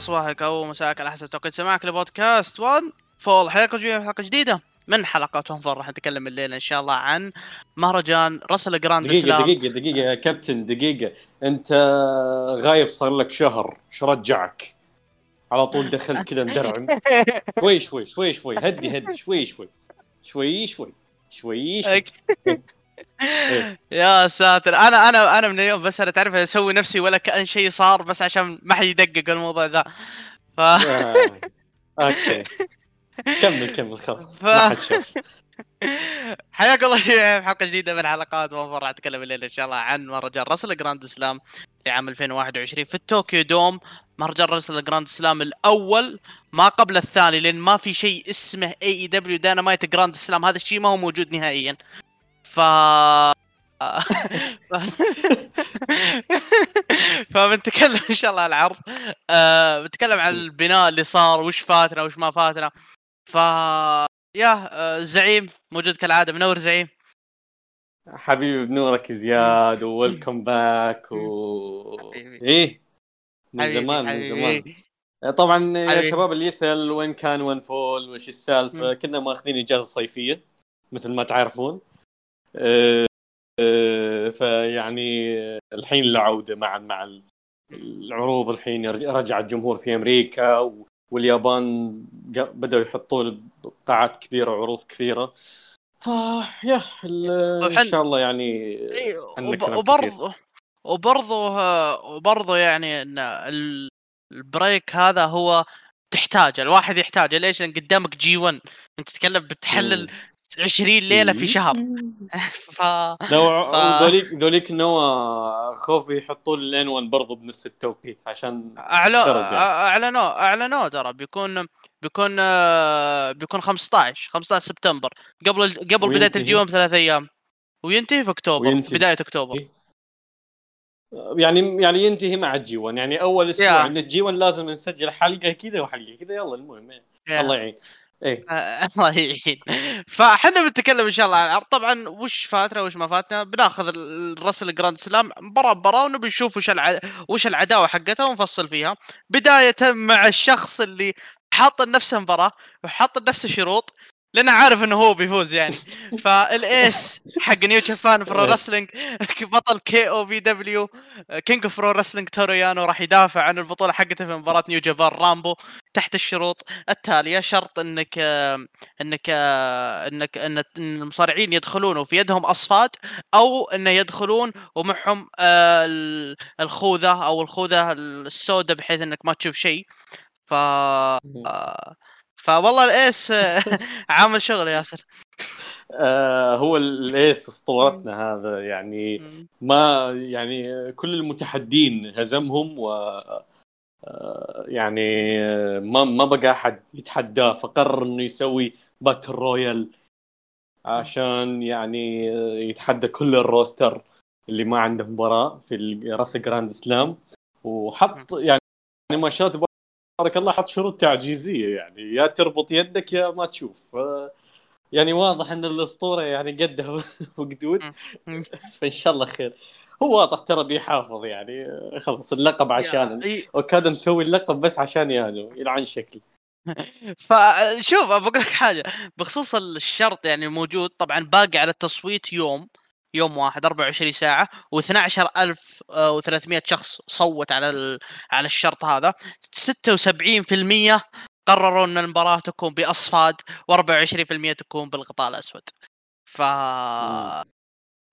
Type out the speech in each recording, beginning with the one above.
صباحك أو مساك على حسب توقيت سماعك لبودكاست One Fall. حلقه جديده حلقة جديدة من حلقات One Fall. راح نتكلم الليلة إن شاء الله عن مهرجان Wrestle Grand دقيقة Slam. دقيقة دقيقة يا كابتن دقيقة. أنت غايب صار لك شهر شو رجعك؟ على طول دخلت كذا مدرعم شوي شوي شوي شوي. هدي هدي. شوي شوي. شوي شوي شوي شوي. يا ساتر. أنا أنا أنا من اليوم بس أنا تعرف أسوي نفسي ولا كأن شيء صار بس عشان ما حد يدقق الموضوع ذا. ف آه. okay. كمل كمل خلاص. ما حد شاف. حياك الله في حلقة جديدة من حلقات One Fall راح نتكلم الليلة إن شاء الله عن مهرجان Wrestle Grand Slam لعام 2021 في ال Tokyo Dome. مهرجان Wrestle Grand Slam الأول ما قبل الثاني لأن ما في شيء اسمه AEW Dynamite Grand Slam. هذا الشيء ما هو موجود نهائيا. ف. فبنتكلم إن شاء الله عن العرض آه بنتكلم عن البناء اللي صار وش فاتنا وش ما فاتنا ف يا آه، الزعيم موجود كالعادة منور زعيم حبيبي بنورك زياد و welcome back و. إيه من زمان من. زمان طبعا يا حبيبي. شباب اللي يسأل وين كان One Fall وش السالفة. كنا ماخذين إجازة صيفية مثل ما تعرفون فيعني الحين العودة مع مع ال- العروض الحين رجع الجمهور في أمريكا واليابان بدأوا يحطون قاعات كبيرة وعروض كثيره فيا ال- إن شاء الله يعني وبرضه وبرضه آه، وبرضه يعني إن ال- ال break هذا هو تحتاجه الواحد يحتاجه. ليش؟ لأن قدامك G1 أنت تتكلم بتحلل 20 ليلة في شهر ف لو ف- ذوليك ذوليك نوى خوف يحطون الان 1 برضو بنفس التوقيت عشان اعلنوا يعني. اعلنوا اعلنوا ترى بيكون بيكون بيكون 15 15 سبتمبر قبل قبل بدايه وينتهي؟ الجي 1 بثلاث أيام وينتهي في أكتوبر في وينتهي. بداية أكتوبر يعني يعني ينتهي مع الجي 1 يعني أول أسبوع. عند الجي 1 لازم نسجل حلقة كذا وحلقة كذا يلا المهم. الله يعين إيه. الله يعين. فاحنا بنتكلم إن شاء الله عن العرض. طبعا وش فاتنا وش ما فاتنا؟ بناخذ ال Wrestle Grand Slam مباراه مباراه ونبي نشوف وش الع... وش العداوة حقتها ونفصل فيها. بداية مع الشخص اللي حاط لنفسه مباراة وحاط لنفسه شروط لأنه عارف إنه هو بيفوز يعني. فال Ace حق New Japan Pro-Wrestling بطل كي أو في دبليو كينج اوف برو رسلينج توريانو راح يدافع عن البطولة حقته في مباراة New Japan Rambo تحت الشروط التالية شرط إنك إنك إنك إن المصارعين يدخلون وفي يدهم أصفاد أو انه يدخلون ومعهم آه، ال- الخوذة أو الخوذة السوداء بحيث إنك ما تشوف شيء. ف آه، فوالله ال Ace عامل شغل ياسر. آه هو ال Ace أسطورتنا هذا يعني ما يعني كل المتحدين هزمهم و يعني آه، ما ما بقى أحد يتحداه فقرر إنه يسوي battle royal عشان يعني آه، يتحدى كل ال roster اللي ما عنده مباراة في Wrestle Grand Slam وحط يعني ما شاء الله تبارك الله حط شروط تعجيزية يعني يا تربط يدك يا ما تشوف. يعني واضح إن الأسطورة يعني قدها وقدود. فإن شاء الله خير. هو واضح ترى بيحافظ يعني. خلص اللقب عشان وكذا مسوي اللقب بس عشان يانو يلعن شكل. فشوف بقول لك حاجة. بخصوص الشرط يعني موجود طبعا باقي على التصويت يوم يوم واحد 24 ساعة و12300 شخص صوت على ال... على الشرط هذا. 76% قرروا إن المباراة تكون بأصفاد و24% تكون بالغطاء الأسود. ف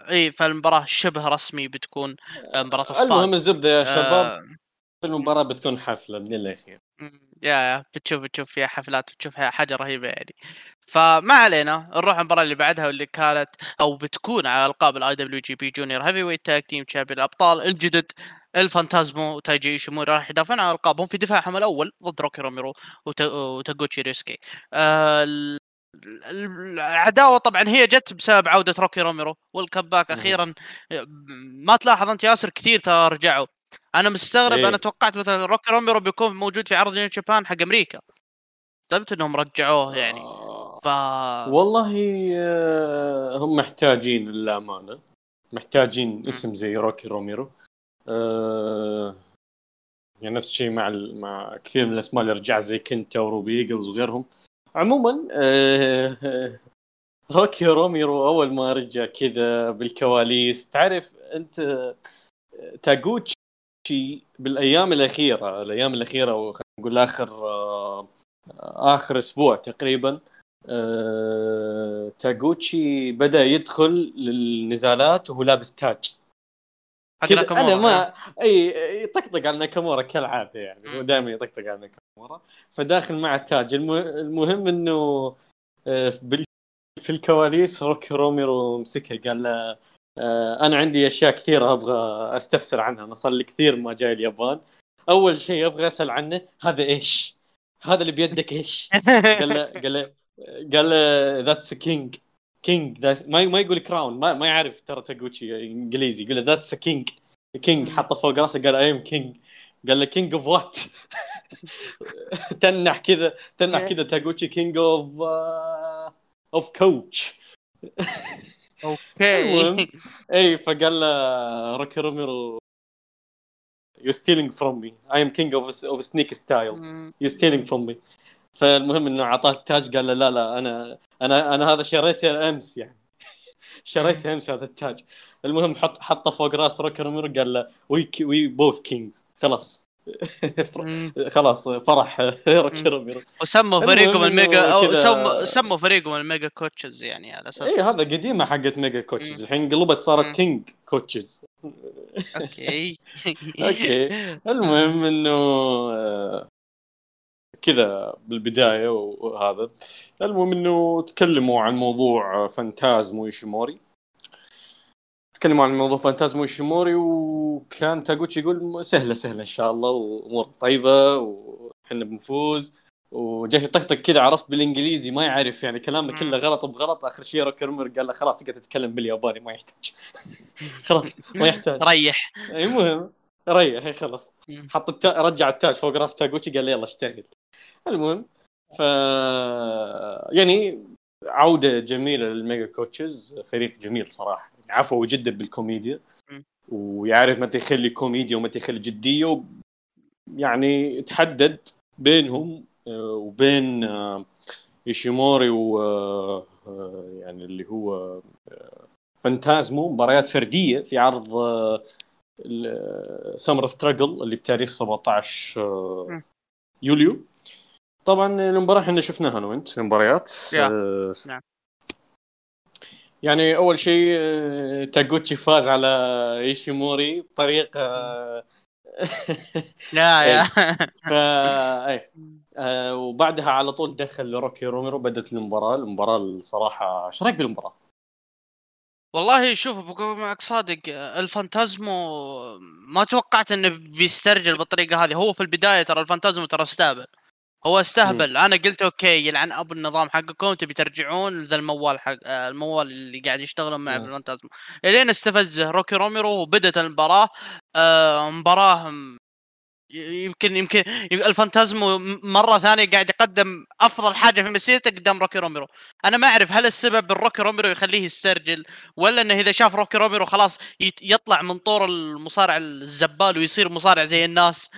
إي فالمباراة شبه رسمي بتكون آه، مباراة اصفاد المهم الزبدة يا شباب. آه، المباراه بتكون حفلة بإذن الله خير. مم، يا يا بتشوف بتشوف فيها حفلات بتشوف فيها حاجة رهيبة يعني. فما علينا نروح المباراة اللي بعدها واللي كانت أو بتكون على ألقاب ال IWGP junior heavyweight tag team champion الأبطال الجدد El Phantasmo وتايجي ايشيموري راح يدافعون عن ألقابهم في دفاعهم الأول ضد روكي روميرو وت- وتاغوتشي ريوسكي. آه، العداوة طبعا هي جت بسبب عودة روكي روميرو وال comeback. أخيرا ما تلاحظ أنت ياسر كثير ترى رجعوا أنا مستغرب إيه. أنا توقعت مثلا روكي روميرو بيكون موجود في عرض New Japan حق أمريكا. استغربت إنهم رجعوه يعني. آه، ف والله آه، هم محتاجين للأمانة. محتاجين اسم زي روكي روميرو. آه، يعني نفس الشيء مع ال... مع كثير من الأسماء اللي رجع زي كنتا وروبي إيجلز وغيرهم. عموما آه... روكي روميرو أول ما رجع كذا بالكواليس تعرف أنت تاغوتشي بالأيام الأخيرة الأيام الأخيرة خلينا نقول آخر آه... آخر أسبوع تقريبا آه... تاغوتشي بدأ يدخل للنزالات وهو لابس تاج. أنا ما اي يطقطق على ناكامورا كالعادة يعني هو دائما يطقطق على ناكامورا. فداخل مع التاج. المهم إنه آه، في الكواليس روكي روميرو مسكها قال له آه، أنا عندي أشياء كثيرة أبغى أستفسر عنها أنا صار لي كثير ما جاي اليابان. أول شيء أبغى أسأل عنه هذا إيش؟ هذا اللي بيدك إيش؟ قال له قال له قال له that's king king ما ما يقول crown ما, ما يعرف ترى تاغوتشي إنجليزي يقول له that's king king حطه فوق راسه قال I am king قال له king of what تنح كذا تنح كذا تاغوتشي king of of coach okay اي فقال له روكي روميرو you stealing from me I am king of of sneak styles you stealing from me فالمهم إنه أعطاه التاج قال له لا لا أنا أنا أنا هذا شريته أمس يعني. شريته أمس هذا التاج. المهم حط حطه فوق راس روكي روميرو قال له we we both kings خلاص. خلاص فرح روكي روميرو وسموا فريقهم الميجا أو سموا سموا فريقهم الميجا كوتشز يعني على أساس. اي هذا قديمة حقت ميجا كوتشز الحين قلبت صارت كينج كوتشز okay. okay. المهم إنه آه، كذا بالبداية وهذا. المهم إنه تكلموا عن موضوع فانتازمو ايشيموري تكلموا عن موضوع فانتازمو ايشيموري وكان تاغوتشي يقول سهلة سهلة إن شاء الله وأمور طيبة وحنا بنفوز. وجاي يطقطق كذا عرفت بالإنجليزي ما يعرف يعني كلامه كله غلط بغلط. آخر شيء روكرمر قال له خلاص تقدر تتكلم بالياباني ما يحتاج. خلاص ما يحتاج. ريح. المهم ريح خلاص. حط التا... رجع التاج فوق راس تاغوتشي قال له يلا اشتغل. المهم ف يعني عودة جميلة للميجا كوتشز فريق جميل صراحة. قوي جدا بالكوميديا. ويعرف متى يخلي كوميديا ومتى يخلي جدية يعني تحدد بينهم آه، وبين آه، يوشيموري و آه، يعني اللي هو فانتازمو مباريات فردية في عرض Summer Struggle اللي بتاريخ 17 يوليو. طبعا المباراة إحنا شفناها أنا وأنت. المباريات نعم. يعني أول شيء آه، تاغوتشي فاز على ايشيموري بطريقة لا يا. فا اي آه وبعدها على طول دخل روكي روميرو بدات المباراة. المباراة الصراحة إيش رايك بالمباراة؟ والله شوف بقول معك صادق الفانتازمو ما توقعت إنه بيسترجل بالطريقة هذه. هو في البداية ترى الفانتازمو ترى استهبل هو استهبل. م. أنا قلت okay يلعن أبو النظام حقكم تبي ترجعون ذا الموال حق آه، الموال اللي قاعد يشتغلون معه بالفانتازم لين استفزه روكي روميرو وبدت المباراة آه مباراة يمكن يمكن الفانتازمو مرة ثانية قاعد يقدم أفضل حاجة في مسيرته قدام روكي روميرو. أنا ما أعرف هل السبب بالروكي روميرو يخليه يسترجل ولا إنه إذا شاف روكي روميرو خلاص يطلع من طور المصارع الزبال ويصير مصارع زي الناس.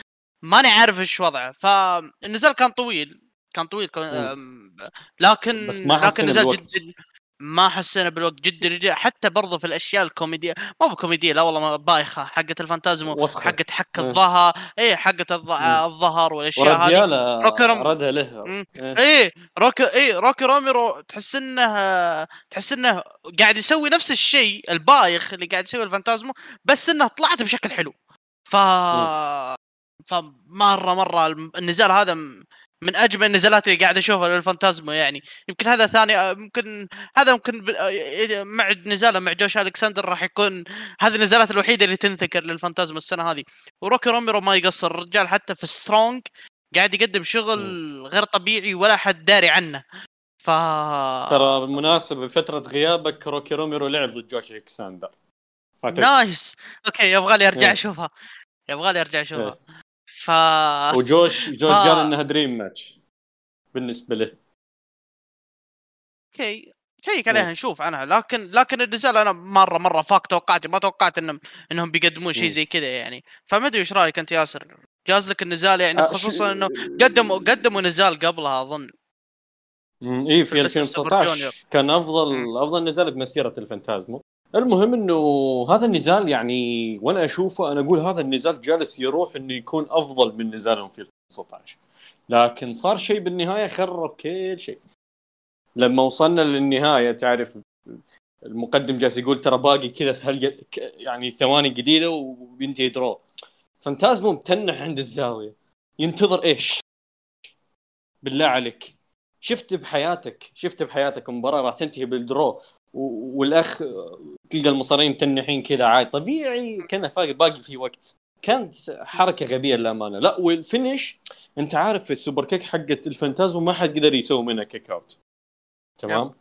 ماني عارف إيش وضعه. فالنزال كان طويل كان طويل كان لكن بس ما لكن نزال جدا ما حسينا بالوقت جدا جدا حتى برضو في الأشياء الكوميدية ما هو كوميدية لا والله بايخة. حقت الفانتازمو حقت حك الظهر. اي حقت الظهر والأشياء هذه. روكي روم... ردها له. اي روكي اي روكي روميرو تحس إنه تحس إنه قاعد يسوي نفس الشيء البايخ اللي قاعد يسوي الفانتازمو بس إنه طلعت بشكل حلو. ف فمرة مرة النزال هذا من أجمل النزالات اللي قاعد أشوفها للفانتازما يعني. يمكن هذا ثاني يمكن هذا ممكن مع نزاله مع جوش ألكسندر راح يكون هذه النزالات الوحيدة اللي تنذكر للفانتازما السنة هذه. وروكي روميرو ما يقصر الرجال حتى في سترونج قاعد يقدم شغل غير طبيعي ولا حد داري عنه. ف ترى بالمناسبة بفترة غيابك روكي روميرو لعب ضد جوش ألكسندر. nice. okay يبغى لي ارجع أشوفها. يبغى لي أرجع أشوفها. ف وجوش جوش ف... قال إنها dream match بالنسبة له. okay. check عليها نشوف عنها. لكن لكن النزال أنا مره مرة فاق توقعاتي ما توقعت انهم إنهم بيقدمون شيء زي كذا يعني. فما أدري إيش رأيك أنت ياسر؟ جاز لك النزال يعني خصوصا إنه قدموا قدموا نزال قبلها أظن. اي في 2019 كان افضل أفضل نزال بمسيرة الفانتازمو. المهم إنه هذا النزال يعني وأنا أشوفه أنا أقول هذا النزال جالس يروح إنه يكون أفضل من نزالهم في 2019 لكن صار شيء بالنهاية خرب كل شيء. لما وصلنا للنهاية تعرف المقدم جالس يقول ترى باقي كذا في هل يعني ثواني قليلة وبينتهي درو فانتازمو متنح عند الزاوية. ينتظر إيش؟ بالله عليك. شفت بحياتك شفت بحياتك مباراة راح تنتهي بالدرو. والأخ تلقى المصارين متنحين كذا عادي. طبيعي كان باقي في وقت. كانت حركة غبية للأمانة. لا وال finish أنت عارف في ال super kick حقت الفانتازمو ما حد قدر يسوي منها kick out. تمام؟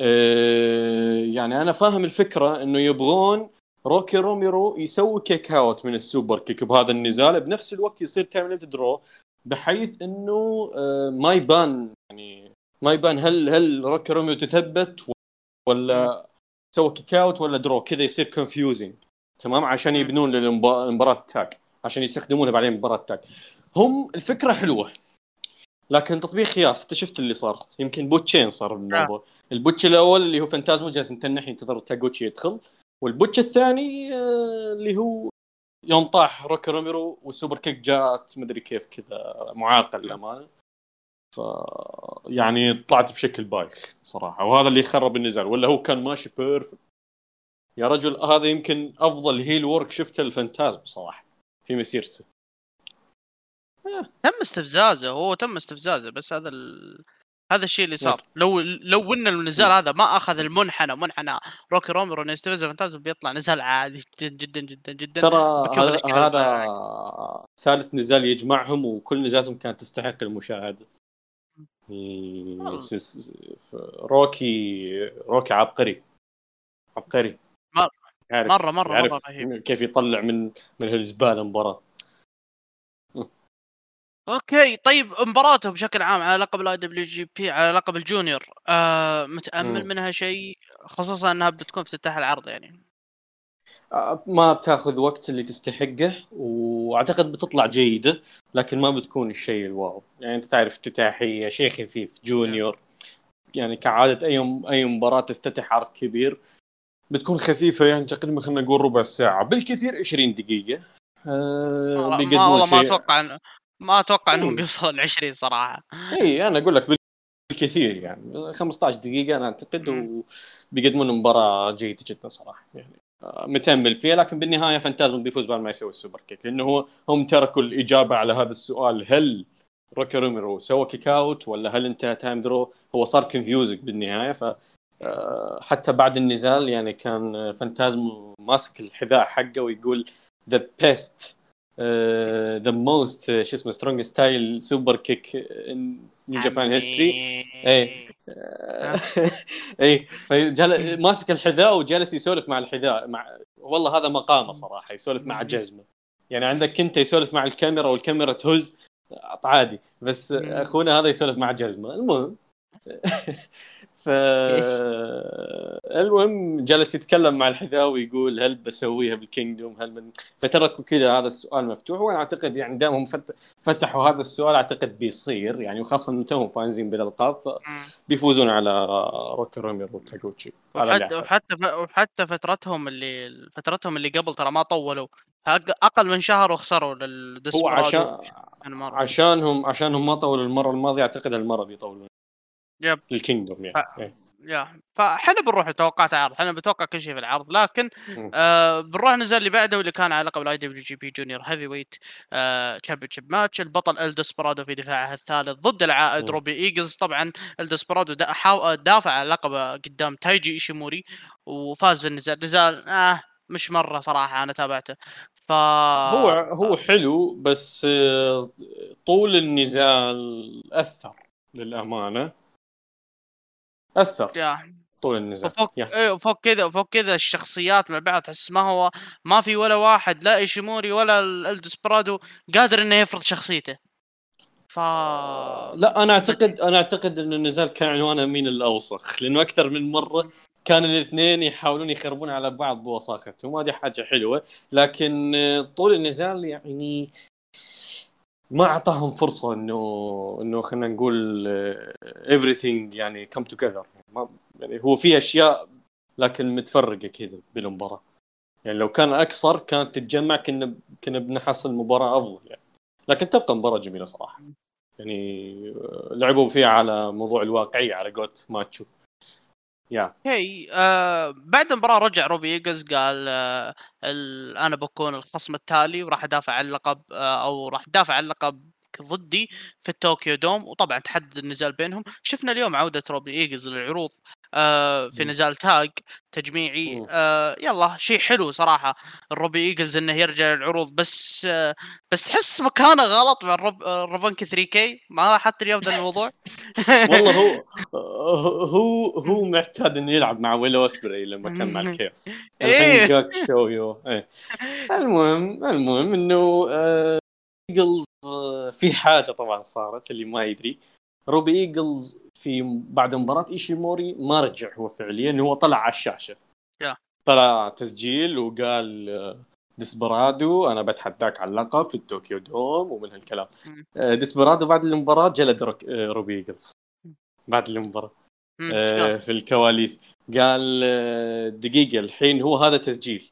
آه يعني أنا فاهم الفكرة إنه يبغون روكي روميرو يسوي kick out من ال super kick بهذا النزال. بنفس الوقت يصير time draw بحيث إنه آه ما يبان يعني ما يبان هل هل روكي روميرو تثبت ولا سوى kick out ولا draw كذا يصير confusing تمام؟ عشان يبنون للمباراه ال tag عشان يستخدمونها بعدين مباراة ال tag هم الفكرة حلوة. لكن تطبيق خياس انت شفت اللي صار؟ يمكن botch ين صار الموضوع آه. ال botch الأول اللي هو فانتازمو جالس يتنح ينتظر تاغوتشي يدخل. وال botch الثاني آه اللي هو يوم طاح روكي روميرو وال super kick جات مدري كيف كذا معاقل للأمانة. ف يعني طلعت بشكل بايخ صراحة وهذا اللي خرب النزال ولا هو كان ماشي perfect يا رجل هذا يمكن أفضل heel work شفته الفانتازم صراحة في مسيرته. تم استفزازه هو تم استفزازه بس هذا ال... هذا الشيء اللي صار. لو لو إن النزال هذا ما أخذ المنحنى منحنى روكي روميرو انه يستفز فانتازم بيطلع نزال عادي جدا جدا جدا جدا. ترى هذا, هذا ثالث نزال يجمعهم وكل نزالاتهم كانت تستحق المشاهدة. روكي روكي عبقري. عبقري. مرة. مرة مرة رهيب. كيف يطلع من من هالزباله مباراه okay طيب مباراته بشكل عام على لقب ال IWGP على لقب ال junior. آه متأمل م. منها شيء خصوصا أنها بتكون افتتاح العرض يعني. ما بتاخذ وقت اللي تستحقه وأعتقد بتطلع جيدة لكن ما بتكون الشيء ال wow. يعني أنت تعرف افتتاحية شيء خفيف junior. يعني كعادة أي أي مباراة تفتتح عرض كبير بتكون خفيفة يعني تقريبا خلينا نقول ربع ساعة. بالكثير 20 دقيقة. آه ما والله ما أتوقع ما أتوقع إنهم إيه. بيوصلوا ل 20 صراحة. اي أنا أقول لك بالكثير يعني. 15 دقيقة أنا أعتقد وبيقدمون مباراة جيدة جدا صراحة. يعني متامل فيها لكن بالنهاية فانتازم بيفوز بعد ما يسوي السوبر كيك لأنه هو هم تركوا الإجابة على هذا السؤال هل روكي روميرو سوى kick out ولا هل انتهى time draw؟ هو صار confusing بالنهاية ف آه، حتى بعد النزال يعني كان فانتازم ماسك الحذاء حقه ويقول the best the most شو اسمه strong style super kick in Japan history اي اي. ماسك الحذاء وجالس يسولف مع الحذاء مع والله هذا مقامه صراحة يسولف مع جزمة. يعني عندك انت يسولف مع الكاميرا والكاميرا تهز عادي. بس أخونا هذا يسولف مع جزمة. المهم. ف المهم جلس يتكلم مع الحذاء ويقول هل بسويها بال Kingdom؟ هل من فتركوا كذا هذا السؤال مفتوح وأنا أعتقد يعني دامهم فتحوا هذا السؤال أعتقد بيصير يعني وخاصة انهم توهم فايزين بالالقاب فبيفوزون على روكي رومير وتاغوتشي وحتى وحتى وحتى فترتهم اللي فترتهم اللي قبل ترى ما طولوا أقل من شهر وخسروا للديسبرادو هو عشان عشانهم عشانهم ما طولوا المرة الماضية أعتقد المرة بيطولون. yep ال Kingdom يعني ف... يا فاحنا بنروح لتوقعات العرض. إحنا بنتوقع كل شيء في العرض. لكن آه بنروح نزل اللي بعده واللي كان على لقب الاي دبليو جي بي جونيور هيفي ويت تشامبيون شيب ماتش البطل الدسبرادو في دفاعه الثالث ضد العائد روبي إيجلز. طبعا الدسبرادو دا حاو... دافع على لقبه قدام تايجي إيشيموري وفاز في النزال. نزال آه مش مرة صراحة أنا تابعته. ف هو هو حلو بس آه، طول النزال أثر للأمانة. أثر. يا. طول النزال وفوق إيه وفوق كذا وفوق كذا الشخصيات مع بعض تحس ما هو ما في ولا واحد لا إيشيموري ولا الدسبرادو قادر إنه يفرض شخصيته. ف لا أنا اعتقد أنا أعتقد انه النزال كان عنوانه مين الأوسخ لأنه أكثر من مرة كان الاثنين يحاولون يخربون على بعض بوساختهم هذه حاجة حلوة لكن طول النزال يعني ما أعطاهم فرصة إنه إنه خلينا نقول everything يعني كم توجذر يعني هو في أشياء لكن متفرقة كذا بالمباراة. يعني لو كان أكثر كانت تتجمع كنا كنا بنحصل مباراة أفضل يعني. لكن تبقى مباراة جميلة صراحة. يعني لعبوا فيها على موضوع الواقعية على جوت ماتشو. يا هي آه بعد المباراة رجع روبي إيجلز قال آه أنا بكون الخصم التالي وراح أدافع عن اللقب آه أو راح أدافع عن اللقب ضدي في ال Tokyo Dome وطبعا تحدد النزال بينهم. شفنا اليوم عودة روبي إيجلز للعروض آه في نزال tag تجميعي آه يلا شيء حلو صراحة. الروبي إيجلز إنه يرجع للعروض بس آه بس تحس مكانه غلط مع الرب الربنك 3 كي؟ ما لاحظت اليوم ذا الموضوع؟ والله هو هو هو معتاد إنه يلعب مع ويل أوسبري لما كان مع الكيس الحين. جاك شويو إيه. المهم المهم إنه إيجلز آه، في حاجة طبعا صارت اللي ما يدري. روبي إيجلز في بعد مباراة إيشيموري ما رجع هو فعليا هو طلع على الشاشة. yeah. طلع تسجيل وقال آه، ديسبرادو أنا بتحداك على اللقب في ال Tokyo Dome ومن هالكلام. آه، ديسبرادو بعد المباراة جلد روبي إيجلز. بعد المباراة. في الكواليس. قال دقيقة الحين هو هذا تسجيل.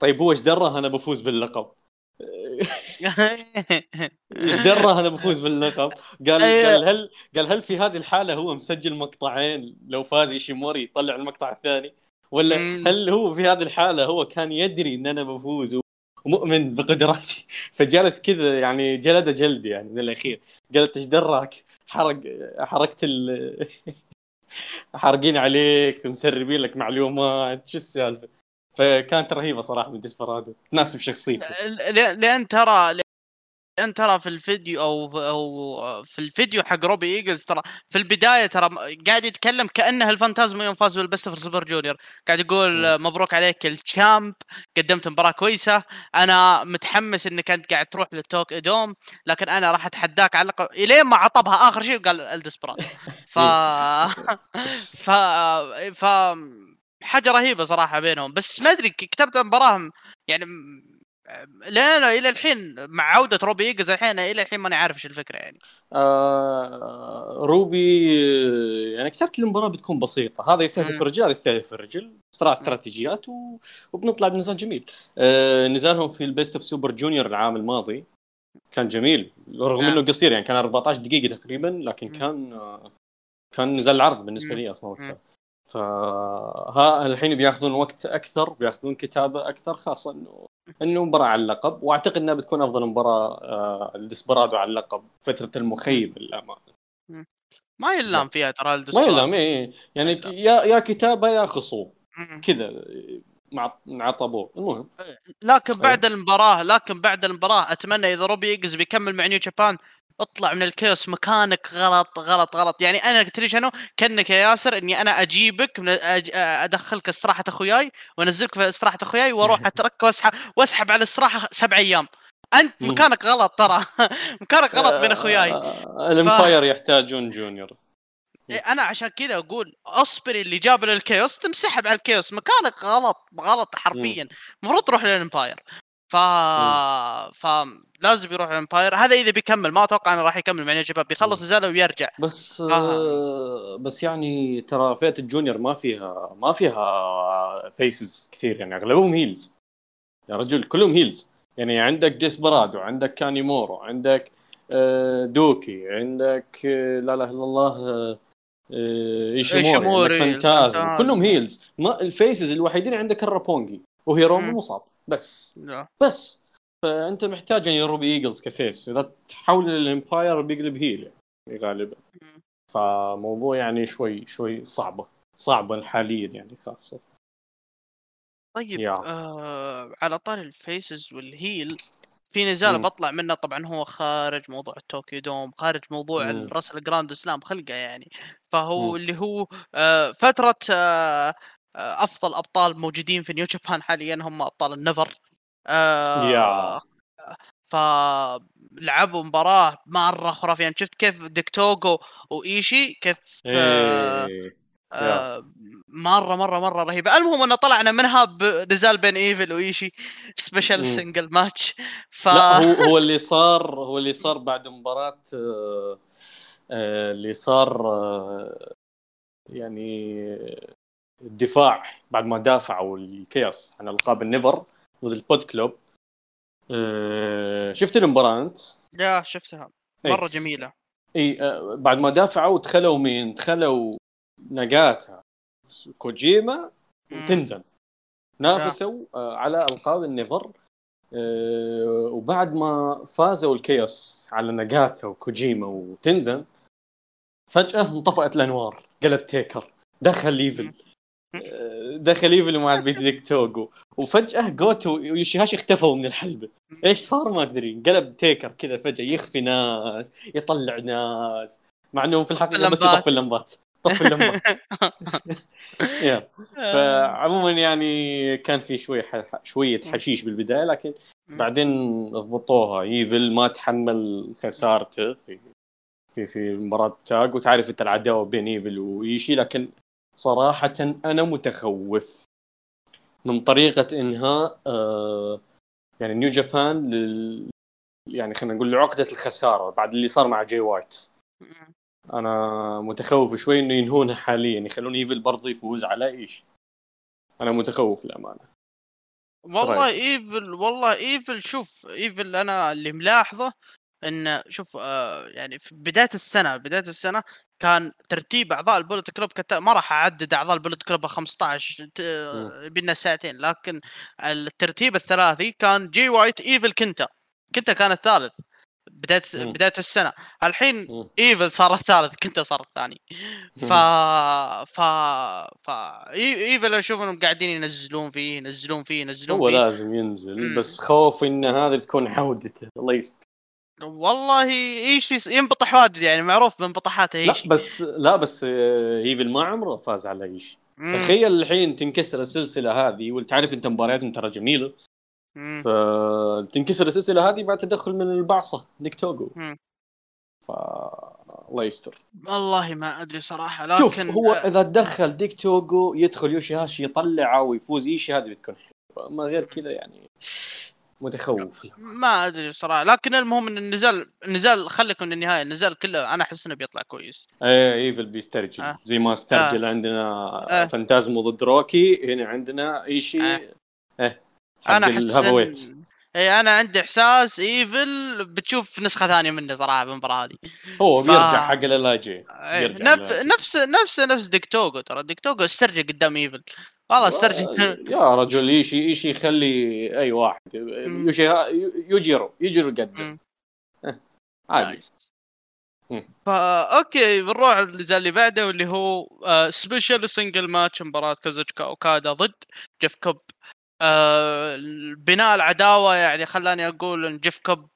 طيب هو إيش دره أنا بفوز باللقب. إيش دره أنا بفوز باللقب؟ قال أيوه. قال هل قال هل في هذه الحالة هو مسجل مقطعين؟ لو فاز ايشيموري يطلع المقطع الثاني. ولا هل هو في هذه الحالة هو كان يدري إن أنا بفوز ومؤمن بقدراتي؟ فجالس كذا يعني جلده جلد يعني من الأخير. قالت إيش دراك حرق حركت ال حارقين عليك ومسربين لك معلومات. شو السالفة؟ فكانت رهيبة صراحة من ديسبرادو تناسب شخصيته. لأن ترى لأن ترى في الفيديو أو أو في الفيديو حق روبي إيجلز ترى في البداية ترى قاعد يتكلم كأنه الفانتازما يوم فاز بال Best of Super Junior. قاعد يقول مبروك عليك ال champ قدمت مباراة كويسة. أنا متحمس إنك أنت قاعد تروح لل Tokyo Dome لكن أنا راح أتحداك على اللقب إلين ما عطبها آخر شيء وقال الدسبرات ف ف ف حاجة رهيبة صراحة بينهم. بس ما أدري كتبت مباراه يعني لا لا إلى الحين مع عودة روبي إيجز الحين إلى الحين ماني عارف إيش الفكرة يعني. آه روبي يعني كتبت المباراة بتكون بسيطة. هذا يستهدف الرجال يستهدف الرجل. صراع استراتيجيات و... وبنطلع بنزال جميل. آه نزالهم في ال Best of Super Junior العام الماضي كان جميل. رغم نعم. إنه قصير يعني كان 14 دقيقة تقريبا لكن كان آه كان نزال العرض بالنسبة لي أصلا وقتها. فها الحين بياخذون وقت أكثر بياخذون كتابة أكثر خاصة إنه إنه مباراة على اللقب. وأعتقد إنها بتكون أفضل مباراة آه على اللقب فترة المخيب للأمانة. ما يلام فيها ترى ما يلام إيه. يعني يا يا كتابة يا خصوم. كذا مع عطبوه المهم. لكن بعد المباراة لكن بعد المباراة أتمنى إذا روبي يجز بيكمل مع نيو جابان اطلع من الكيوس مكانك غلط غلط غلط. يعني أنا قلت لي شنو؟ كأنك يا ياسر إني أنا أجيبك من أج... أدخلك استراحة أخوياي وأنزلك في استراحة أخوياي وأروح اترك وأسحب وأسحب على الاستراحه سبع أيام. أنت مكانك غلط ترى. مكانك غلط بين أخوياي. آه، ال Empire ف... يحتاجون junior. إيه، أنا عشان كذا أقول أوسبري اللي جاب لل Chaos تنسحب على ال Chaos. مكانك غلط غلط حرفيا. المفروض تروح لل Empire. ف لازم يروح ال Empire هذا إذا بيكمل ما أتوقع إنه راح يكمل مع شباب بيخلص نزاله ويرجع. بس آه. بس يعني ترى فئة ال junior ما فيها ما فيها faces كثير يعني أغلبهم heels يا رجل كلهم heels يعني عندك ديسبرادو عندك كانيمورو عندك آه، دوكي عندك آه، لا إله إلا الله ايشيموري فانتازم كلهم heels ما ال faces الوحيدين عندك الروبونجي وهيرومو مصاب بس. لا. بس. فأنت محتاج يعني روبي ايجلز ك face. إذا تحول لل Empire بيقلب heel يعني غالبا. فموضوع يعني شوي شوي صعبة. صعبة حاليا يعني خاصة. طيب آه على طار ال faces وال heel في نزال بطلع منه. طبعا هو خارج موضوع التوكيو دوم خارج موضوع ال Wrestle Grand Slam خلقه يعني. فهو مم. اللي هو آه فترة آه أفضل أبطال موجودين في نيو جابان حاليا هم أبطال ال NEVER آه ف لعبوا مباراة مرة خرافية. يعني شفت كيف ديكتوغو وإيشي كيف آه إيه. آه مرة مرة مرة رهيبة. المهم إنه طلعنا منها بنزال بين إيفل وإيشي. special. single match ف لا هو هو اللي صار هو اللي صار بعد مباراة آه، آه، اللي صار آه، يعني الدفاع بعد ما دافعوا ال Chaos عن ألقاب ال NEVER ضد ال Bullet Club. آه، شفت المباراة أنت؟ يا شفتها. إيه. مرة جميلة. إي آه، بعد ما دافعوا دخلوا مين؟ دخلوا ناجاتا كوجيما. وتنزن. نافسوا آه، على ألقاب ال NEVER. وبعد ما فازوا ال Chaos على ناجاتا وكوجيما وتنزن فجأة انطفأت الأنوار. قلب تيكر. دخل إيفل. دخل إيفل مع البيديك توغو. وفجأة جوتو ويوشيهاشي اختفوا من الحلبة إيش صار ما أدري. قلب تيكر كذا فجأة. يخفي ناس يطلع ناس. مع انه في الحقيقة بس. يطفي اللمبات. طفي اللمبات. فعموما يعني كان في شوي ح... شوية حشيش بالبداية لكن بعدين ضبطوها. ايفل ما تحمل خسارته في في في مباراة tag وتعرف أنت العداوة بين ايفل وايشي لكن صراحة أنا متخوف من طريقة إنهاء آه يعني نيو جابان لل يعني خلينا نقول لعقدة الخسارة بعد اللي صار مع جاي وايت أنا متخوف شوي إنه ينهونها حاليا يخلون ايفل برضه يفوز على إيشي؟ أنا متخوف للأمانة. والله؟ ايفل والله ايفل شوف ايفل أنا اللي ملاحظه إن شوف آه يعني في بداية السنة بداية السنة كان ترتيب أعضاء ال Bullet Club كت... ما راح أعدد أعضاء ال Bullet Club 15 ت... بينا ساعتين لكن الترتيب الثلاثي كان جي وايت إيفل كنتا. كنتا كان الثالث بداية مم. بداية السنة. الحين مم. إيفل صار الثالث كنتا صار الثاني. ف ف ف إيفل أشوف انهم قاعدين ينزلون فيه ينزلون فيه ينزلون هو فيه. لازم ينزل مم. بس خوف إن هذا تكون عودته. الله يستر والله إيشي ينبطح واجد يعني معروف بانبطاحاته لا إيشي. بس لا بس آه، إيفل ما عمره فاز على إيشي. تخيل الحين تنكسر السلسلة هذه وتعرف أنت مبارياتهم ترى جميلة. فتنكسر السلسلة هذه بعد تدخل من البعصة ديك توغو. مم. ف الله يستر. والله ما أدري صراحة لكن شوف هو إذا تدخل ديك توغو يدخل يوشيهاشي يطلعه ويفوز إيشي هذه بتكون حلوة. ما غير كذا يعني. متخوف. ما أدري صراحة لكن المهم إن النزال النزال خليكم للنهايه النزال كله أنا أحس إنه بيطلع كويس. إيه ايفل بيسترجل آه. زي ما استرجل عندنا آه. فانتازمو ضد روكي هنا عندنا ايشي آه. إيه أنا أحس إن- اي أنا عندي إحساس ايفل بتشوف نسخة ثانية منه صراحة بالمباراه هذه. هو ف- بيرجع حق الالاجي إيه، نف... نفس نفس نفس ديكتوغو ترى. ديكتوغو استرجل قدام ايفل والله استرجل يا رجل ايشي ايشي يخلي أي واحد؟ يوشي يجيرو يجيرو. عادي. فا okay بنروح النزال اللي بعده واللي هو آه special single match مباراة كازوتشكا أوكادا ضد جيف كوب. آه بناء العداوة يعني خلاني أقول إن جيف كوب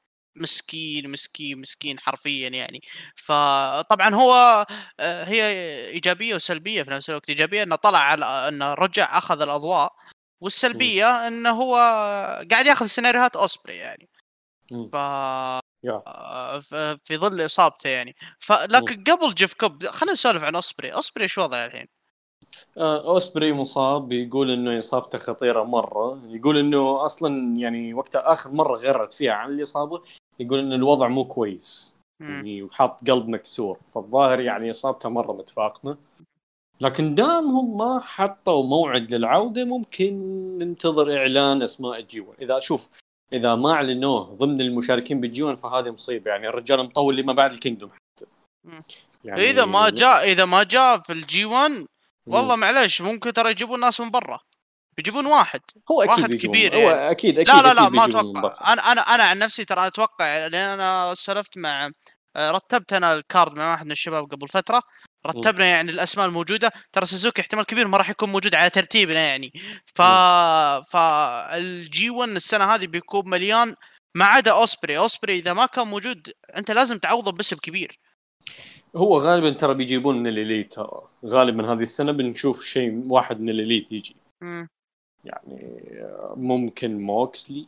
مسكين مسكين مسكين حرفيا يعني. فطبعا هو آه هي إيجابية وسلبية في نفس الوقت. إيجابية إنه طلع على إنه رجع أخذ الأضواء والسلبية إنه هو قاعد يأخذ سيناريوهات أوسبري يعني. ف آه، ف- في ظل إصابته يعني. فلكن قبل جيف كوب خلينا نسولف عن أوسبري. أوسبري إيش وضعه الحين؟ آه، أوسبري مصاب يقول إنه إصابته خطيرة مرة. يقول إنه أصلا يعني وقت آخر مرة غرت فيها عن الإصابة. يقول إن الوضع مو كويس. يعني وحاط قلب مكسور. فالظاهر يعني إصابته مرة متفاقمة. لكن دامهم ما حطوا موعد للعودة ممكن ننتظر إعلان أسماء ال G 1 إذا شوف إذا ما أعلنوه ضمن المشاركين بال G 1 فهذه مصيبة. يعني الرجال مطول لما بعد ال Kingdom حتى. يعني إذا ما جاء إذا ما جاء في ال G 1 والله معلش ممكن ترى يجيبون ناس من برا. بيجيبون واحد. هو أكيد واحد بيجيبون. كبير هو يعني. أكيد أكيد لا لا لا أكيد ما. أتوقع. أنا أنا أنا عن نفسي ترى أتوقع لأن أنا سولفت مع آه، رتبت أنا ال card مع واحد من الشباب قبل فترة. رتبنا يعني الأسماء الموجودة. ترى سوزوكي احتمال كبير ما راح يكون موجود على ترتيبنا يعني. ف فال G 1 السنة هذه بيكون مليان ما عدا أوسبري. أوسبري إذا ما كان موجود أنت لازم تعوضه باسم كبير. هو غالبا ترى بيجيبون من ال Elite. ترى غالبا هذه السنة بنشوف شيء واحد من ال Elite يجي. مم. يعني ممكن موكسلي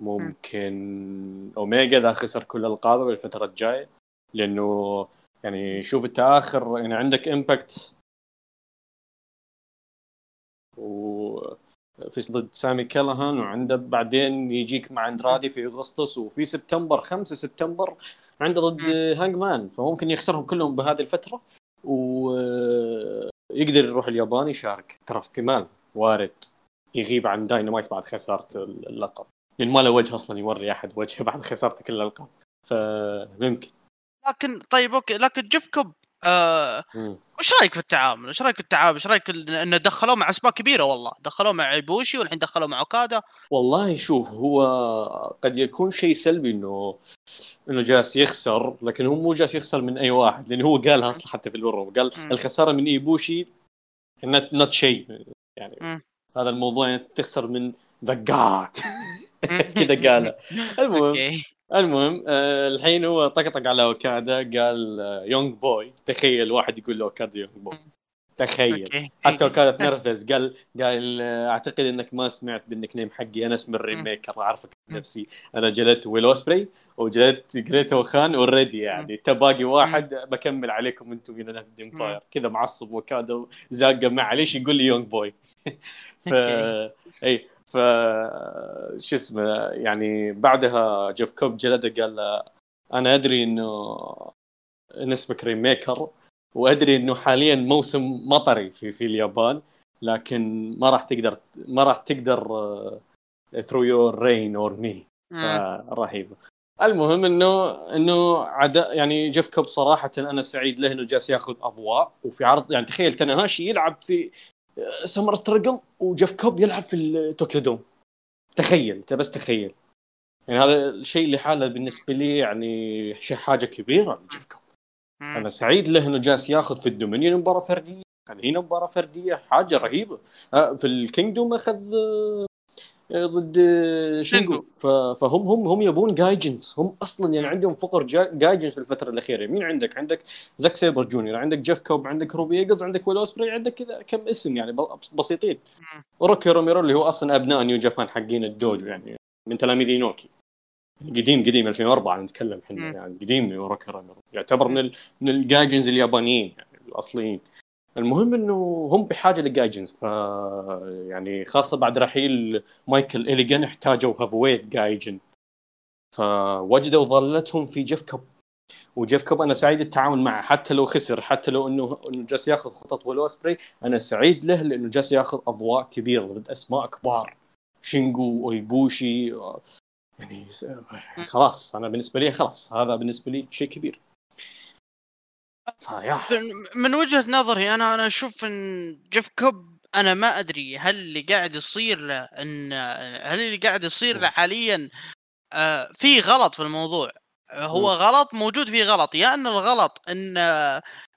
ممكن أوميجا إذا خسر كل ألقابه بالفترة الجاية. لأنه يعني شوف أنت آخر يعني عندك Impact. و في ضد سامي كالاهان وعنده بعدين يجيك مع أندرادي في أغسطس وفي سبتمبر 5 سبتمبر عنده ضد هانج مان فممكن يخسرهم كلهم بهذه الفترة. ويقدر يروح اليابان يشارك. ترى احتمال وارد. يغيب عن داينامايت بعد خسارة اللقب. لأن ما له وجه أصلا يوري أحد وجهه بعد خسارته كل الألقاب. فممكن. لكن طيب okay. لكن جيف كوب آه وش رأيك في التعامل؟ وش رأيك في التعامل؟ وش رأيك إنه دخلوه مع أسماء كبيرة؟ والله، دخلوه مع إيبوشي والحين دخلوه مع أوكادا. والله شوف هو قد يكون شيء سلبي انه إنه جالس يخسر لكن هو مو جالس يخسر من أي واحد. لأنه هو قالها أصلا حتى في الورو قال. الخسارة من إيبوشي not not شيء يعني م. هذا الموضوع يعني تخسر من god كذا قالها المهم المهم آه الحين هو طقطق على أوكادا قال آه young boy تخيل واحد يقول له اوكادا young boy تخيل. حتى اوكادا تنرفز قال قال آه، أعتقد إنك ما سمعت بال nickname حقي. أنا اسمي ال Rainmaker أعرفك نفسي. أنا جلدت ويل اوسبري وجلدت جريتو خان already يعني. تباقي واحد بكمل عليكم أنتم من ال Empire كذا معصب اوكادا زاقة معليش يقول لي young boy ف إي ف شو اسمه يعني بعدها جيف كوب جلده قال أنا أدري إنه نفسك Rainmaker وأدري إنه حاليا موسم مطري في في اليابان لكن ما راح تقدر ما راح تقدر throw your rain over me رهيبه المهم إنه إنه عدا يعني جيف كوب صراحة أنا سعيد له إنه جالس ياخذ أضواء وفي عرض يعني تخيل تناهاشي يلعب في Summer Struggle وجيف كوب يلعب في ال Tokyo Dome تخيل إنت بس تخيل. يعني هذا الشيء لحاله بالنسبة لي يعني حاجة كبيرة لجيف كوب. أنا سعيد له إنه جالس ياخذ في ال Dominion مباراة فردية. هنا مباراة فردية حاجة رهيبة. آه، في ال Kingdom أخذ ضد شينجو. فهم هم هم يبون gaijins هم أصلا يعني عندهم فقر gaijins في الفترة الأخيرة. مين عندك؟ عندك زاك سيبر جونيور عندك جيف كوب عندك روبي إيجلز عندك ويل أوسبري عندك كذا كم اسم يعني بسيطين. وروكي روميرو اللي هو أصلا أبناء New Japan حقين ال dojo يعني من تلاميذ إينوكي. قديم قديم 2004 نتكلم إحنا يعني قديم روكي روميرو يعتبر من ال من ال gaijins اليابانيين يعني الأصليين. المهم إنه هم بحاجة ل gaijins ف يعني خاصة بعد رحيل مايكل إلجن احتاجوا heavyweight gaijin. فوجدوا ضالتهم في جيف كوب. وجيف كوب أنا سعيد التعاون معه حتى لو خسر حتى لو إنه إنه جالس يأخذ خطط والوسبري أنا سعيد له لأنه جالس يأخذ أضواء كبيرة ضد أسماء كبار. شينجو أو إيبوشي يعني خلاص أنا بالنسبة لي خلاص هذا بالنسبة لي شيء كبير. فيا. من وجهة نظري أنا أنا أشوف إن جيف كوب أنا ما أدري هل اللي قاعد يصير له إن هل اللي قاعد يصير له حاليا آه في غلط في الموضوع. هو غلط موجود فيه غلط. يا إن الغلط إن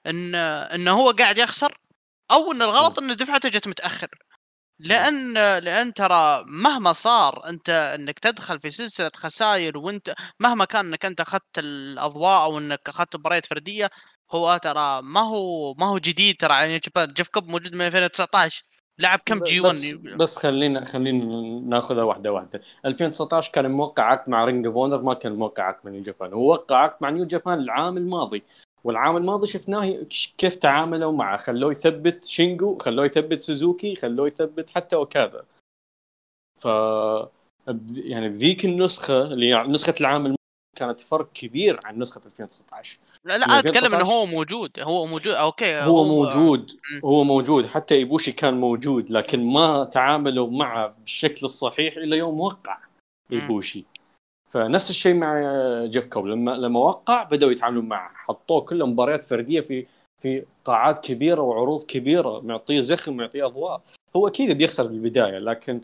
إن ان هو قاعد يخسر أو إن الغلط إن دفعته جت متأخر. لأن لأن ترى مهما صار أنت إنك تدخل في سلسلة خسائر وأنت مهما كان إنك أنت أخذت الأضواء أو إنك أخذت مباريات فردية هو ترى ما هو ما هو جديد ترى يعني جيف كوب موجود من 2019 لعب كم G 1 بس, بس خلينا خلينا ناخذها واحدة واحدة. 2019 كان موقع عقد مع Ring of Honor ما كان موقع عقد مع New Japan هو وقع عقد مع New Japan العام الماضي. والعام الماضي شفناه كيف تعاملوا معه خلوه يثبت شينجو خلوه يثبت سوزوكي خلوه يثبت حتى اوكادا ف يعني بذيك النسخة اللي نسخة العام كانت فرق كبير عن نسخة 2019 لا لا أنا أتكلم إنه هو موجود. هو موجود okay هو, هو موجود هو موجود. حتى إيبوشي كان موجود لكن ما تعاملوا معه بالشكل الصحيح الا يوم وقع. إيبوشي. فنفس الشيء مع جيف كوب لما لما وقع بدأوا يتعاملون معه. حطوه كله مباريات فردية في في قاعات كبيرة وعروض كبيرة معطيه زخم معطيه أضواء. هو أكيد بيخسر بالبداية لكن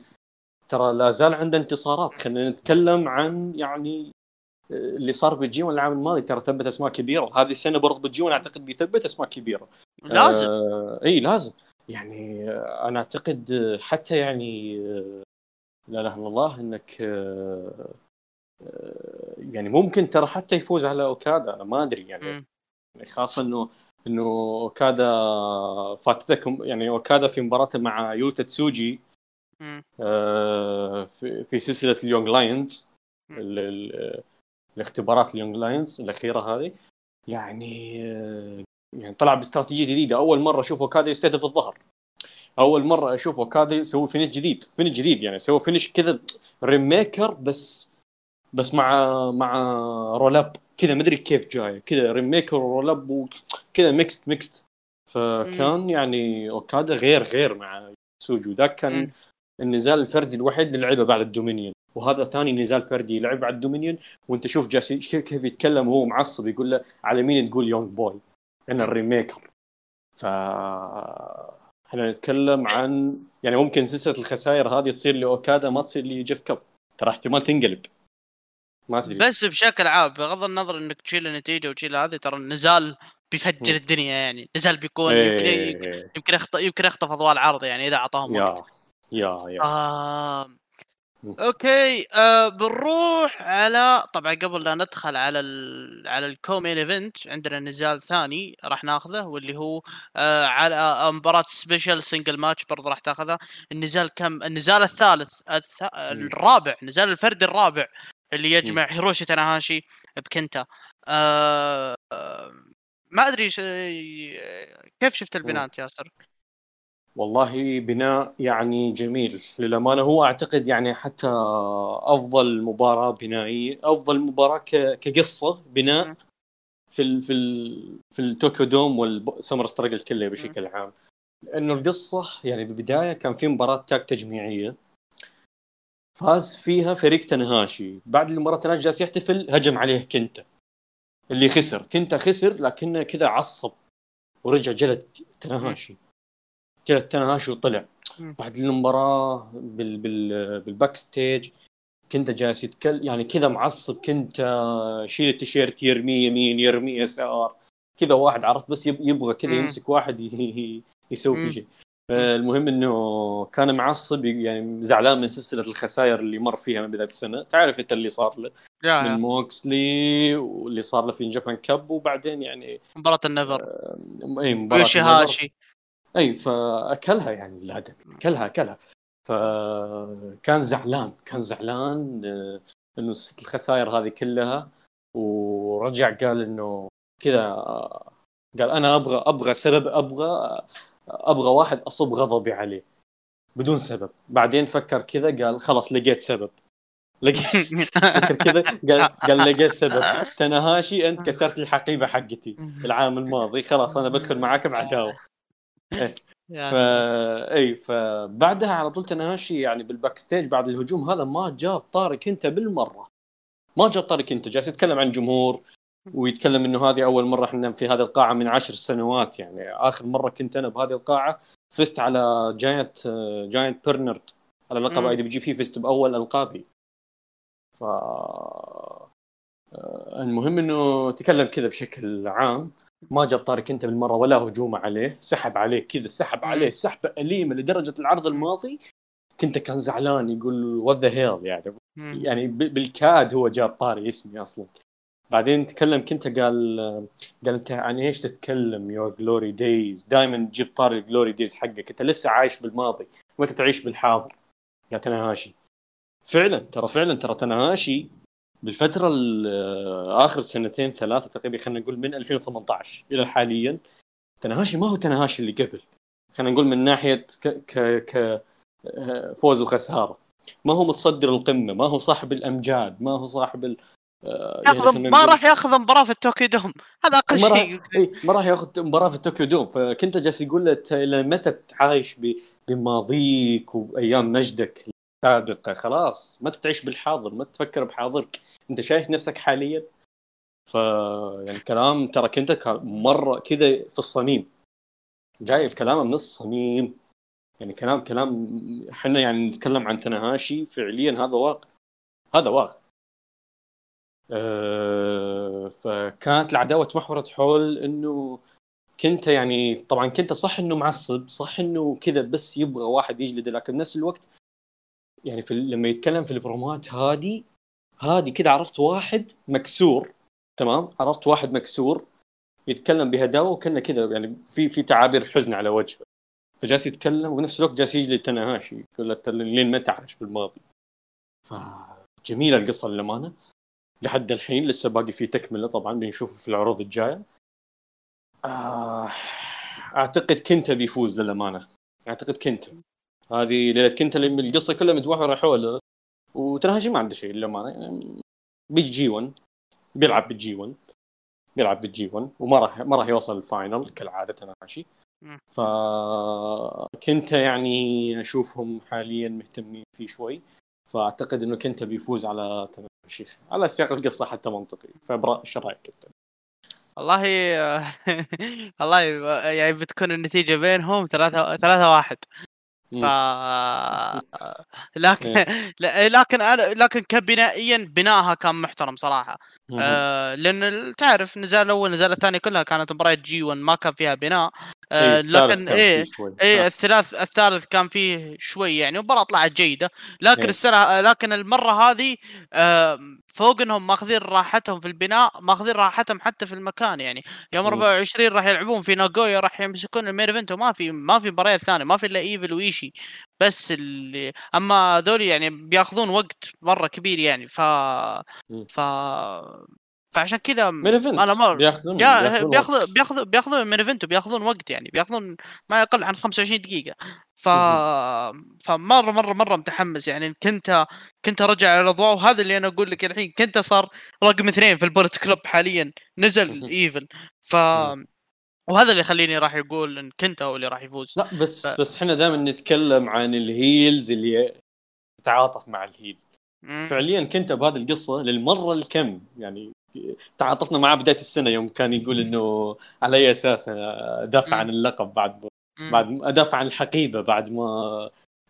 ترى لا زال عنده انتصارات. خلينا نتكلم عن يعني اللي صار بال G 1 العام الماضي. ترى ثبت أسماء كبيرة. هذه السنة برضه بال G 1 أعتقد بيثبت أسماء كبيرة. لازم. آه إي لازم. يعني آه أنا أعتقد حتى يعني آه لا إله إلا الله إنك آه يعني ممكن ترى حتى يفوز على أوكادا أنا ما أدري يعني. خاصه إنه إنه أوكادا فاتتكم يعني أوكادا في مباراته مع يوتا تسوجي آه في, في سلسلة ال Young Lions الاختبارات ال Young Lions الأخيرة هذه. يعني آه يعني طلع باستراتيجية جديدة. أول مرة أشوف أوكادا يستهدف الظهر. أول مرة أشوف أوكادا يسوي finish جديد finish جديد يعني سوى finish كذا Rainmaker بس بس مع مع roll-up. كذا ما أدري كيف جاي. كذا Rainmaker و roll-up وكذا mixed mixed فكان مم. يعني أوكادا غير غير مع تسوجي ذاك كان مم. النزال الفردي الوحيد اللي لعبه بعد ال Dominion. وهذا ثاني نزال فردي يلعب على ال Dominion. وأنت شوف جاسي كيف يتكلم وهو معصب يقول له على مين تقول young boy أنا ال Rainmaker ف إحنا نتكلم عن يعني ممكن سلسلة الخسائر هذه تصير لأوكادا ما تصير ل Jeff Cobb. ترى احتمال تنقلب. ما تدري بس بشكل عام بغض النظر إنك تشيل النتيجة وتشيل هذه ترى النزال بيفجر الدنيا يعني. نزال بيكون. يمكن يمكن يخطف يمكن يخطف أضواء العرض يعني إذا أعطاهم وقت. يا يا. آه Okay آه بنروح على طبعا قبل لا ندخل على ال... على ال co-main event عندنا نزال ثاني راح ناخذه واللي هو آه على مباراة special single match برضه راح تاخذها. النزال كم؟ النزال الثالث الث... الرابع نزال الفردي الرابع. اللي يجمع هيروشي تاناهاشي بكنتا. آه... ما أدري ش... كيف شفت البناء ياسر؟ والله بناء يعني جميل. للأمانة هو أعتقد يعني حتى أفضل مباراة بنائية أفضل مباراة كقصة بناء في ال في ال في التوكيو دوم وال Summer Struggle كله بشكل عام. لأنه القصة يعني بالبدايه كان في مباراة tag تجميعية. فاز فيها فريق تنهاشي. بعد المباراة تنهاشي جالس يحتفل هجم عليه كنتا. اللي خسر. كنتا خسر لكنه كذا عصب ورجع جلد تنهاشي. جلد تنهاشي وطلع. بعد المباراة بال بال بال backstage كنتا جالس يتكلم يعني كذا معصب كنتا شيل التيشيرت يرميه يمين يرميه يسار. كذا واحد عرفت بس يبغى كذا يمسك واحد يسوي فيه شيء. المهم إنه كان معصب يعني زعلان من سلسلة الخسائر اللي مر فيها من بداية السنة. تعرف انت اللي صار له؟ يا من Moxley واللي صار له في Japan Cup وبعدين يعني مباراة ال NEVER آه أي مباراة يوشيهاشي أي فأكلها يعني الادم أكلها أكلها. فكان زعلان كان زعلان آه، إنه الخسائر هذه كلها. ورجع قال إنه كذا آه، قال أنا أبغى أبغى سبب أبغى أبغى واحد أصب غضبي عليه. بدون سبب. بعدين فكر كذا قال خلاص لقيت سبب. لقيت فكر كذا قال قال لقيت سبب. تنهاشي أنت كسرت الحقيبة حقتي. العام الماضي. خلاص أنا بدخل معاك بعداوه إيه. فا إي فبعدها على طول تنهاشي يعني بال backstage بعد الهجوم هذا ما جاب طاري كنتا بالمرة. ما جاب طاري كنتا. جالس يتكلم عن جمهور ويتكلم إنه هذه أول مرة إحنا في هذه القاعة من عشر سنوات يعني آخر مرة كنت أنا بهذه القاعة فزت على Giant Giant Bernard على لقب IWGP فزت بأول ألقابي. ف آه، المهم إنه تكلم كذا بشكل عام ما جاب طاري كنتا بالمرة ولا هجومه عليه سحب عليه كذا سحب عليه سحبة أليمة لدرجة العرض الماضي كنتا كان زعلان يقول what the hell يعني. يعني بالكاد هو جاب طاري اسمي أصلا. بعدين تكلم كنتا قال قال أنت عن إيش تتكلم؟ your glory days دائما تجيب طاري ال glory days حقك. أنت لسه عايش بالماضي. وانت تعيش بالحاضر؟ يا تنهاشي. فعلا ترى فعلا ترى تنهاشي بالفترة آخر سنتين ثلاثة تقريبا خلينا نقول من 2018 إلى حاليا. تنهاشي ما هو تنهاشي اللي قبل. خلينا نقول من ناحية ك ك ك فوز وخسارة. ما هو متصدر القمة ما هو صاحب الأمجاد ما هو صاحب. آه، ياخذ يعني ما راح ياخذ مباراة في التوكيو دوم. هذا أقل شيء. ما راح ياخذ مباراة في التوكيو دوم. فكنتا جالس يقول له إلى متى تعايش بماضيك وأيام مجدك السابقة؟ خلاص ما تعيش بالحاضر ما تفكر بحاضرك. أنت شايف نفسك حاليا؟ ف يعني كلام ترى كنت مرة كذا في الصميم. جاي كلامه من الصميم. يعني كلام كلام إحنا يعني نتكلم عن تنهاشي فعليا هذا واقع. هذا واقع. آه، فكانت العداوة تمحورت حول إنه كنت يعني طبعا كنت صح إنه معصب صح إنه كذا بس يبغى واحد يجلده لكن بنفس الوقت يعني في لما يتكلم في البرومات هذه هذه كذا عرفت واحد مكسور تمام؟ عرفت واحد مكسور يتكلم بهداوة وكأنه كذا يعني في في تعابير حزن على وجهه. فجالس يتكلم وبنفس الوقت جالس يجلد تناهاشي يقول لين متى عايش بالماضي. فجميلة القصة للأمانة. لحد الحين لسه باقي في تكملة طبعا بنشوفه في العروض الجاية. آه أعتقد كنتا بيفوز للأمانة. أعتقد كنتا هذه ليلة كنتا اللي القصة كلها متمحورة حوله وتناهاشي ما عنده شيء للأمانة. يعني بيجي جي 1 بيلعب بالجي 1 بيلعب بالجي 1 وما راح ما راح يوصل ال final كالعادة تناهاشي فكنتا يعني أشوفهم حاليا مهتمين فيه شوي. فأعتقد إنه كنت بيفوز على تناهاشي على سياق القصة حتى منطقي. فبرا إيش رأيك أنت؟ والله والله يعني بتكون النتيجة بينهم ثلاثة ثلاثة واحد. ف لكن. لكن أنا لكن كبنائيا بنائها كان محترم صراحة. آه لأن تعرف نزال الأول نزال الثاني كلها كانت مباريات جي 1 ما كان فيها بناء. آه إيه لكن إيه إيه الثلاث الثالث كان فيه شوي يعني مباراه طلعت جيدة. لكن إيه. السنة لكن المرة هذه آه فوق إنهم ماخذين راحتهم في البناء ماخذين راحتهم حتى في المكان يعني. يوم 24 راح يلعبون في ناغويا راح يمسكون ال main event وما في ما في مباريات ثانية ما في إلا إيفل ويشي بس اللي أما ذولي يعني بياخذون وقت مرة كبير يعني ف ف فعشان كذا أنا ما بياخذون بياخذون بياخذون بياخذون main event وبياخذون وقت يعني. بياخذون ما يقل عن 25 دقيقة. ف فمره مره مره متحمس يعني. كنتا كنتا رجع على الأضواء وهذا اللي أنا أقول لك الحين. كنتا صار رقم اثنين في ال Bullet Club حاليا. نزل ايفل ف وهذا اللي يخليني راح يقول إن كنتا هو اللي راح يفوز. لا بس ف... بس إحنا دائما نتكلم عن ال heels اللي تتعاطف مع ال heel فعليا كنتا بهذه القصة للمرة الكم. يعني تعاطفنا معاه بداية السنة يوم كان يقول إنه على أي أساس دافع عن اللقب بعد بعد أدافع عن الحقيبة بعد ما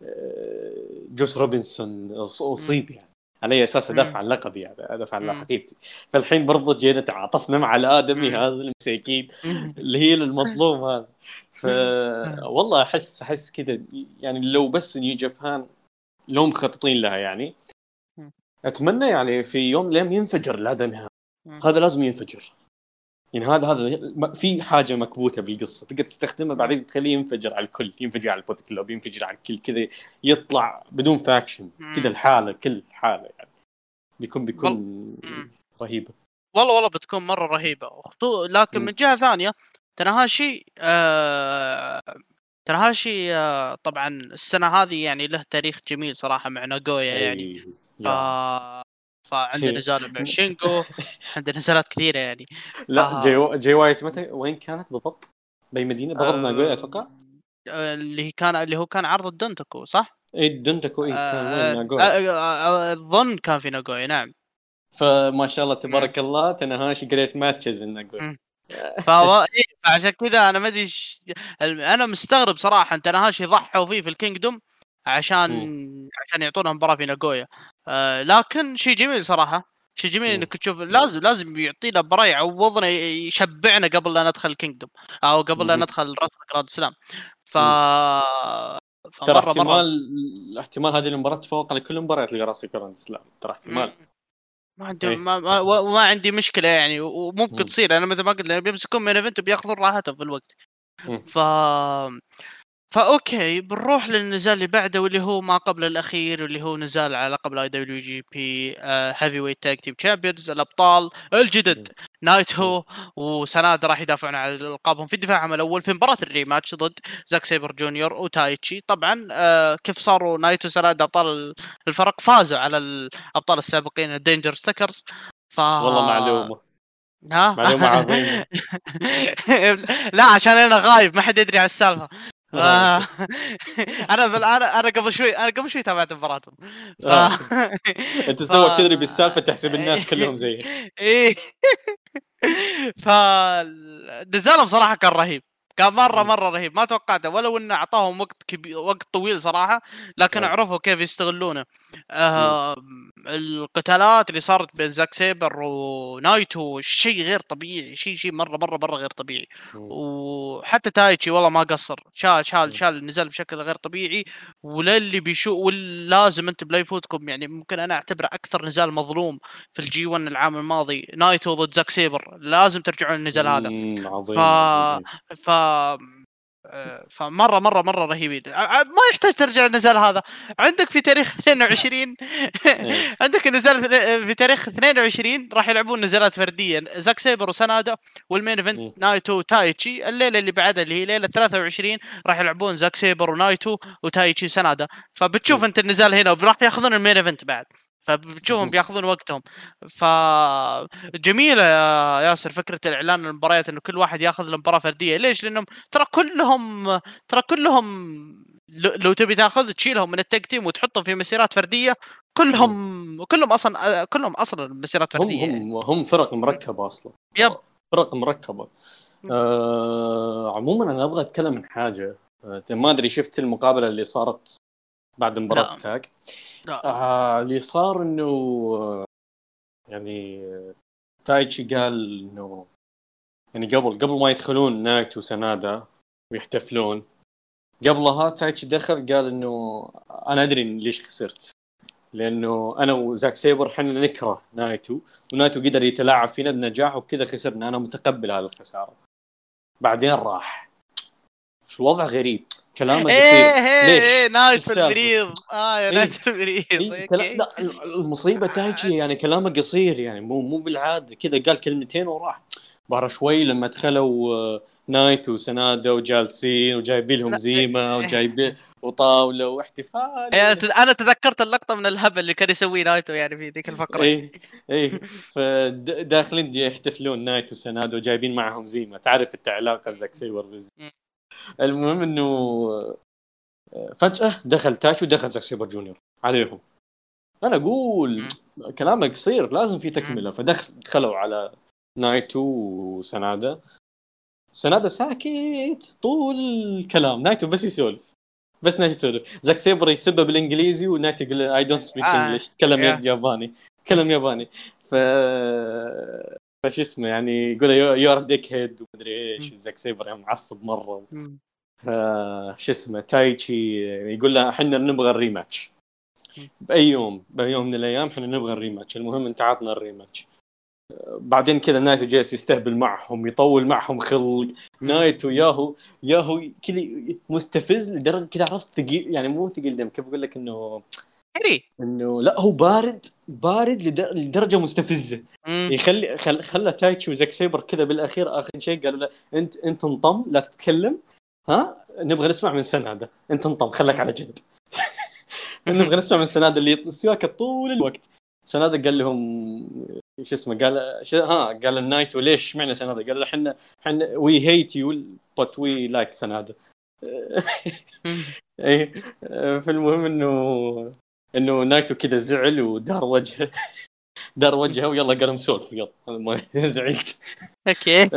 آه، جوس روبنسون أصيب يعني. على أي أساس أدافع عن لقبي يعني أدافع عن حقيبتي. فالحين برضو جينا تعاطفنا مع الآدمي هذا المساكين اللي هي المظلوم هذا. ف والله أحس أحس كذا يعني لو بس نيو جابان لو مخططين لها يعني. أتمنى يعني في يوم الأيام ينفجر الأدمي هذا. هذا لازم ينفجر. يعني هذا هذا في حاجة مكبوتة بالقصة. تقدر تستخدمها بعدين تخليه ينفجر على الكل. ينفجر على ال Bullet Club ينفجر على الكل كذا يطلع بدون faction كذا الحالة كل حالة يعني. بيكون بيكون وال... رهيبة. والله والله بتكون مرة رهيبة. لكن من جهة ثانية تناهاشي آه... تناهاشي آه... طبعا السنة هذه يعني له تاريخ جميل صراحة مع ناغويا يعني. ف... فعنده نزال مع شينجو عنده نزالات كثيرة يعني ف... لا جي, جي وايت متى وين كانت بالضبط؟ بأي مدينة؟ بالضبط ناغويا أتوقع؟ اللي كان اللي هو كان عرض ال Dontaku صح؟ إي ال Dontaku إي كان وين آه، ناغويا اظن كان في ناغويا نعم فما شاء الله تبارك الله تناهاشي great matches الناغويا فهو إيه فعشان كذا أنا ما أدري أنا مستغرب صراحة تناهاشي ضحوا فيه في ال Kingdom عشان م. عشان يعطونا مباراة في ناغويا آه لكن شيء جميل صراحة شيء جميل إنك تشوف لازم لازم يعطينا مباراه يعوضنا يشبعنا قبل لا ندخل Kingdom أو قبل لا ندخل Wrestle Grand Slam ف ترى احتمال احتمال هذه المباراة تفوق على كل المباريات اللي Wrestle Grand Slam ترى احتمال. ما عندي ما, ما, ما عندي مشكلة يعني وممكن تصير. أنا مثل ما قلت بيمسكون main event وبياخذون راحتهم في الوقت. ف ف okay بنروح للنزال اللي بعده واللي هو ما قبل الأخير واللي هو نزال على لقب ال IWGP Heavyweight Tag Team Champions الأبطال الجدد نايتو وسنادا راح يدافعون على ألقابهم في دفاعهم الأول في مباراة ال rematch ضد زاك سيبر جونيور وتايتشي. طبعا آه كيف صاروا نايتو سناد أبطال الفرق؟ فازوا على الأبطال السابقين ال Dangerous Tekkers ف والله معلومة. ها؟ معلومة عظيمة. لا عشان أنا غايب ما حد يدري على السالفة. آه. أنا أنا أنا قبل شوي أنا قبل شوي تابعت مباراتهم. ف... آه. أنت توك تدري بالسالفة تحسب الناس كلهم زيك. إيه ف نزالهم صراحة كان رهيب. كان مرة مرة رهيب. ما توقعته ولو إنه أعطاهم وقت كبير وقت طويل صراحة لكن نعم. عرفوا كيف يستغلونه. آه القتالات اللي صارت بين زاك سيبر ونايتو شيء غير طبيعي شيء شيء مرة مرة مرة غير طبيعي. وحتى تايتشي والله ما قصر شال شال شال النزال بشكل غير طبيعي. وللي بيشو ولازم انت بلا يفوتكم يعني ممكن أنا أعتبره أكثر نزال مظلوم في ال G1 العام الماضي نايتو ضد زاك سيبر. لازم ترجعون النزال هذا. عظيم ف... ف آه، فمره مره مرة رهيبين. ما يحتاج ترجع النزال هذا. عندك في تاريخ 22 إيه. عندك النزال في تاريخ 22 راح يلعبون نزالات فردية. زاك سيبر وسنادا وال main event نايتو وتايتشي. الليلة اللي بعدها اللي هي ليلة 23 راح يلعبون زاك سيبر ونايتو وتايتشي سنادا فبتشوف أنت النزال هنا وراح ياخذون ال main event بعد. فبتشوفهم بياخذون وقتهم. ف جميلة يا ياسر فكرة الإعلان المباريات إنه كل واحد ياخذ المباراة فردية. ليش؟ لأنهم ترى كلهم ترى كلهم لو تبي تاخذ تشيلهم من التك تيم وتحطهم في مسيرات فردية كلهم كلهم أصلا كلهم أصلا مسيرات فردية هم هم, هم فرق مركبة أصلا. يب. فرق مركبة. آه عموما أنا أبغى أتكلم عن حاجة. آه ما أدري شفت المقابلة اللي صارت بعد مباراة تاج. لا آه اللي صار إنه يعني تايتشي قال إنه يعني قبل قبل ما يدخلون نايتو وسنادا ويحتفلون قبلها تايتشي دخل قال إنه أنا أدري ليش خسرت. لأنه أنا وزاك سيبر إحنا نكره نايتو ونايتو قدر يتلاعب فينا بنجاح وكذا خسرنا. أنا متقبل هذه الخسارة. بعدين راح. شو الوضع غريب؟ كلامه قصير. إيه إيه ليش؟ إيه نايتو المريض آه يا نايتو المريض إيه كلا... لا المصيبة تايتشي يعني كلامه قصير يعني مو مو بالعادة. كذا قال كلمتين وراح. بارا شوي لما دخلوا آه، نايتو وسنادا وجالسين وجايبين لهم Zima وجايبين وطاولة واحتفال. يعني أنا تذكرت اللقطة من الهبل اللي كان يسويه نايتو يعني في ذيك الفقرة. اي اي فداخلين يحتفلون نايتو وسنادا وجايبين معهم Zima. تعرف انت علاقه زاك سيبر بال Zima المهم إنه آه، فجأة دخل تايتشي ودخل زاك سيبر جونيور عليهم. أنا أقول كلامك قصير لازم في تكملة. فدخل دخلوا على نايتو وسنادا. سنادا ساكت طول الكلام. نايتو بس يسولف. بس نايتو يسولف. زاك سيبر يسبه بالإنجليزي ونايتو يقول I don't speak English تكلم ياباني. تكلم ياباني. ف فش اسمه يعني يقول you are dickhead ومدري إيش. زاك سيبر يعني معصب مرة. شو اسمه تايتشي يقول له إحنا نبغى ال rematch. بأي يوم بأي يوم من الأيام إحنا نبغى ال rematch. المهم أنت عطنا ال rematch. بعدين كذا نايتو جالس يستهبل معهم يطول معهم خلق. نايتو ياهو ياهو كذا مستفز لدرجة كذا عرفت ثقيل يعني مو ثقيل دم. كيف أقول لك إنه كريه إنه لا هو بارد بارد لدرجة مستفزة. يخلي خل... خلى تايتشي وزاك سيبر كذا بالأخير آخر شيء قالوا له أنت أنت انطم لا تتكلم ها؟ نبغى نسمع من سناده أنت انطم خلك على جنب. نبغى نسمع من سناده اللي سواك طول الوقت. سناده قال لهم شو اسمه قال ش... ها قال نايتو وليش معنى سناده قال إحنا إحنا we hate you but we like سناده إيه. فالمهم إنه إنه نايتو كذا زعل ودار وجهه. دار وجهه ويلا قال مسولف يلا. ما زعلت. okay.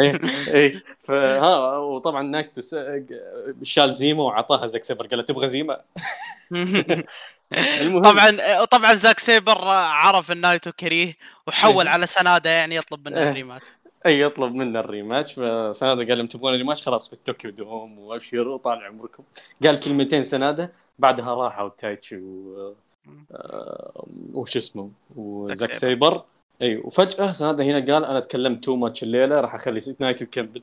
إيه إيه فها وطبعا نايتو شال Zima وعطاها زاك سيبر قال تبغى Zima؟ المهم. طبعا طبعا زاك سيبر عرف إن نايتو كريه وحول على سنادة يعني يطلب منه ال rematch أي يطلب منا ال rematch فسنادة قال لهم تبغون ال rematch خلاص في التوكيو دوم وابشروا طال عمركم. قال كلمتين سنادة بعدها راحوا تايتشي و آه، وش اسمه؟ وزاك سيبر. أي وفجأة سنادة هنا قال أنا تكلمت too much الليلة راح أخلي نايتو يكمل.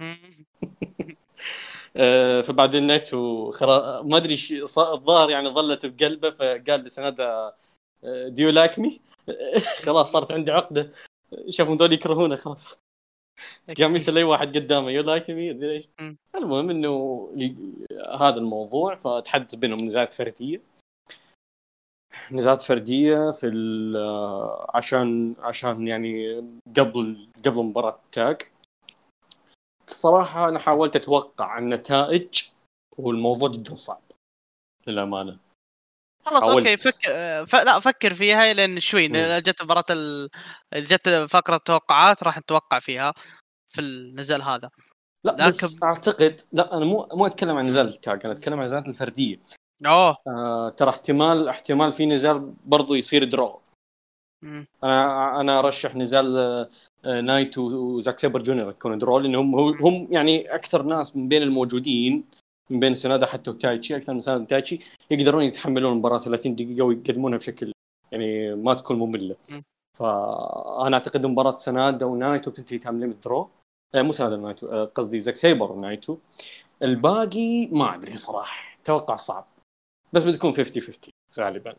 آه، فبعدين نايتو خرا... ما أدري الظاهر يعني ظلت بقلبه فقال لسنادة do you like me خلاص صارت عندي عقدة. شافوا دول يكرهونه خلاص. قام يسال أي واحد قدامه you like me إيش؟ المهم إنه هذا الموضوع فتحدث بينهم نزالات فردية. نزالات فردية في عشان عشان يعني قبل قبل مباراة tag الصراحة أنا حاولت أتوقع النتائج والموضوع جدا صعب للأمانة. خلاص okay فك... ف... لا فكر فيها لأن شوي جت مباراة ال... جت فقرة توقعات راح نتوقع فيها في النزال هذا. لا لكن... بس أعتقد لا أنا مو مو أتكلم عن نزال التاج أنا أتكلم عن نزالات الفردية. أوه. آه ترى احتمال احتمال في نزال برضو يصير draw. أنا أنا أرشح نزال آه نايتو وزاك سيبر جونيور يكونوا draw لأنهم هم يعني أكثر ناس من بين الموجودين. من بين سنادا حتى وتايتشي أكثر من سنادا وتايتشي يقدرون يتحملون المباراه 30 دقيقة ويقدمونها بشكل يعني ما تكون مملة. فأنا أعتقد مباراة سنادا ونايتو بتنتهي time limit draw آه مو سنادا نايتو آه قصدي زاك سيبر نايتو الباقي ما أدري صراحة أتوقع صعب. بس بتكون 50 50 غالبا.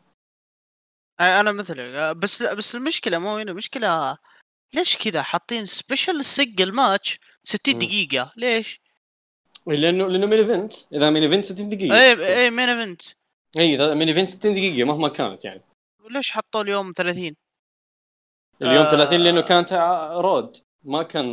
أنا مثلك بس بس المشكلة مو هنا المشكلة ليش كذا حاطين special single match 60 دقيقة؟ ليش؟ لأنه لأنه main event اذا main event 60 دقيقه اي اي main event اي إذا main event 60 دقيقه مهما كانت يعني. ليش حطوا اليوم 30 اليوم آه. 30 لأنه كانت road ما كان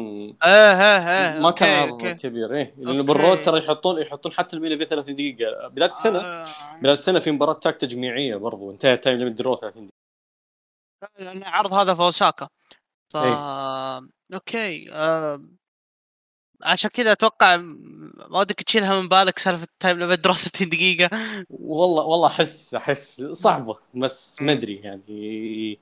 إيه إيه إيه ما كان عرض كبير إيه. لأنه بال road ترى يحطون يحطون حتى ال main event 30 دقيقة. بدايه السنة آه. بدايه السنة في مباراة tag تجميعية برضو. انتهى time limit draw 30 دقيقة. عرض هذا في اوساكا ف إيه. okay آه... عشان كذا أتوقع ما ودك تشيلها من بالك سالفة ال time limit draw 60 دقيقة. والله والله احس أحس صعبة بس ما أدري يعني.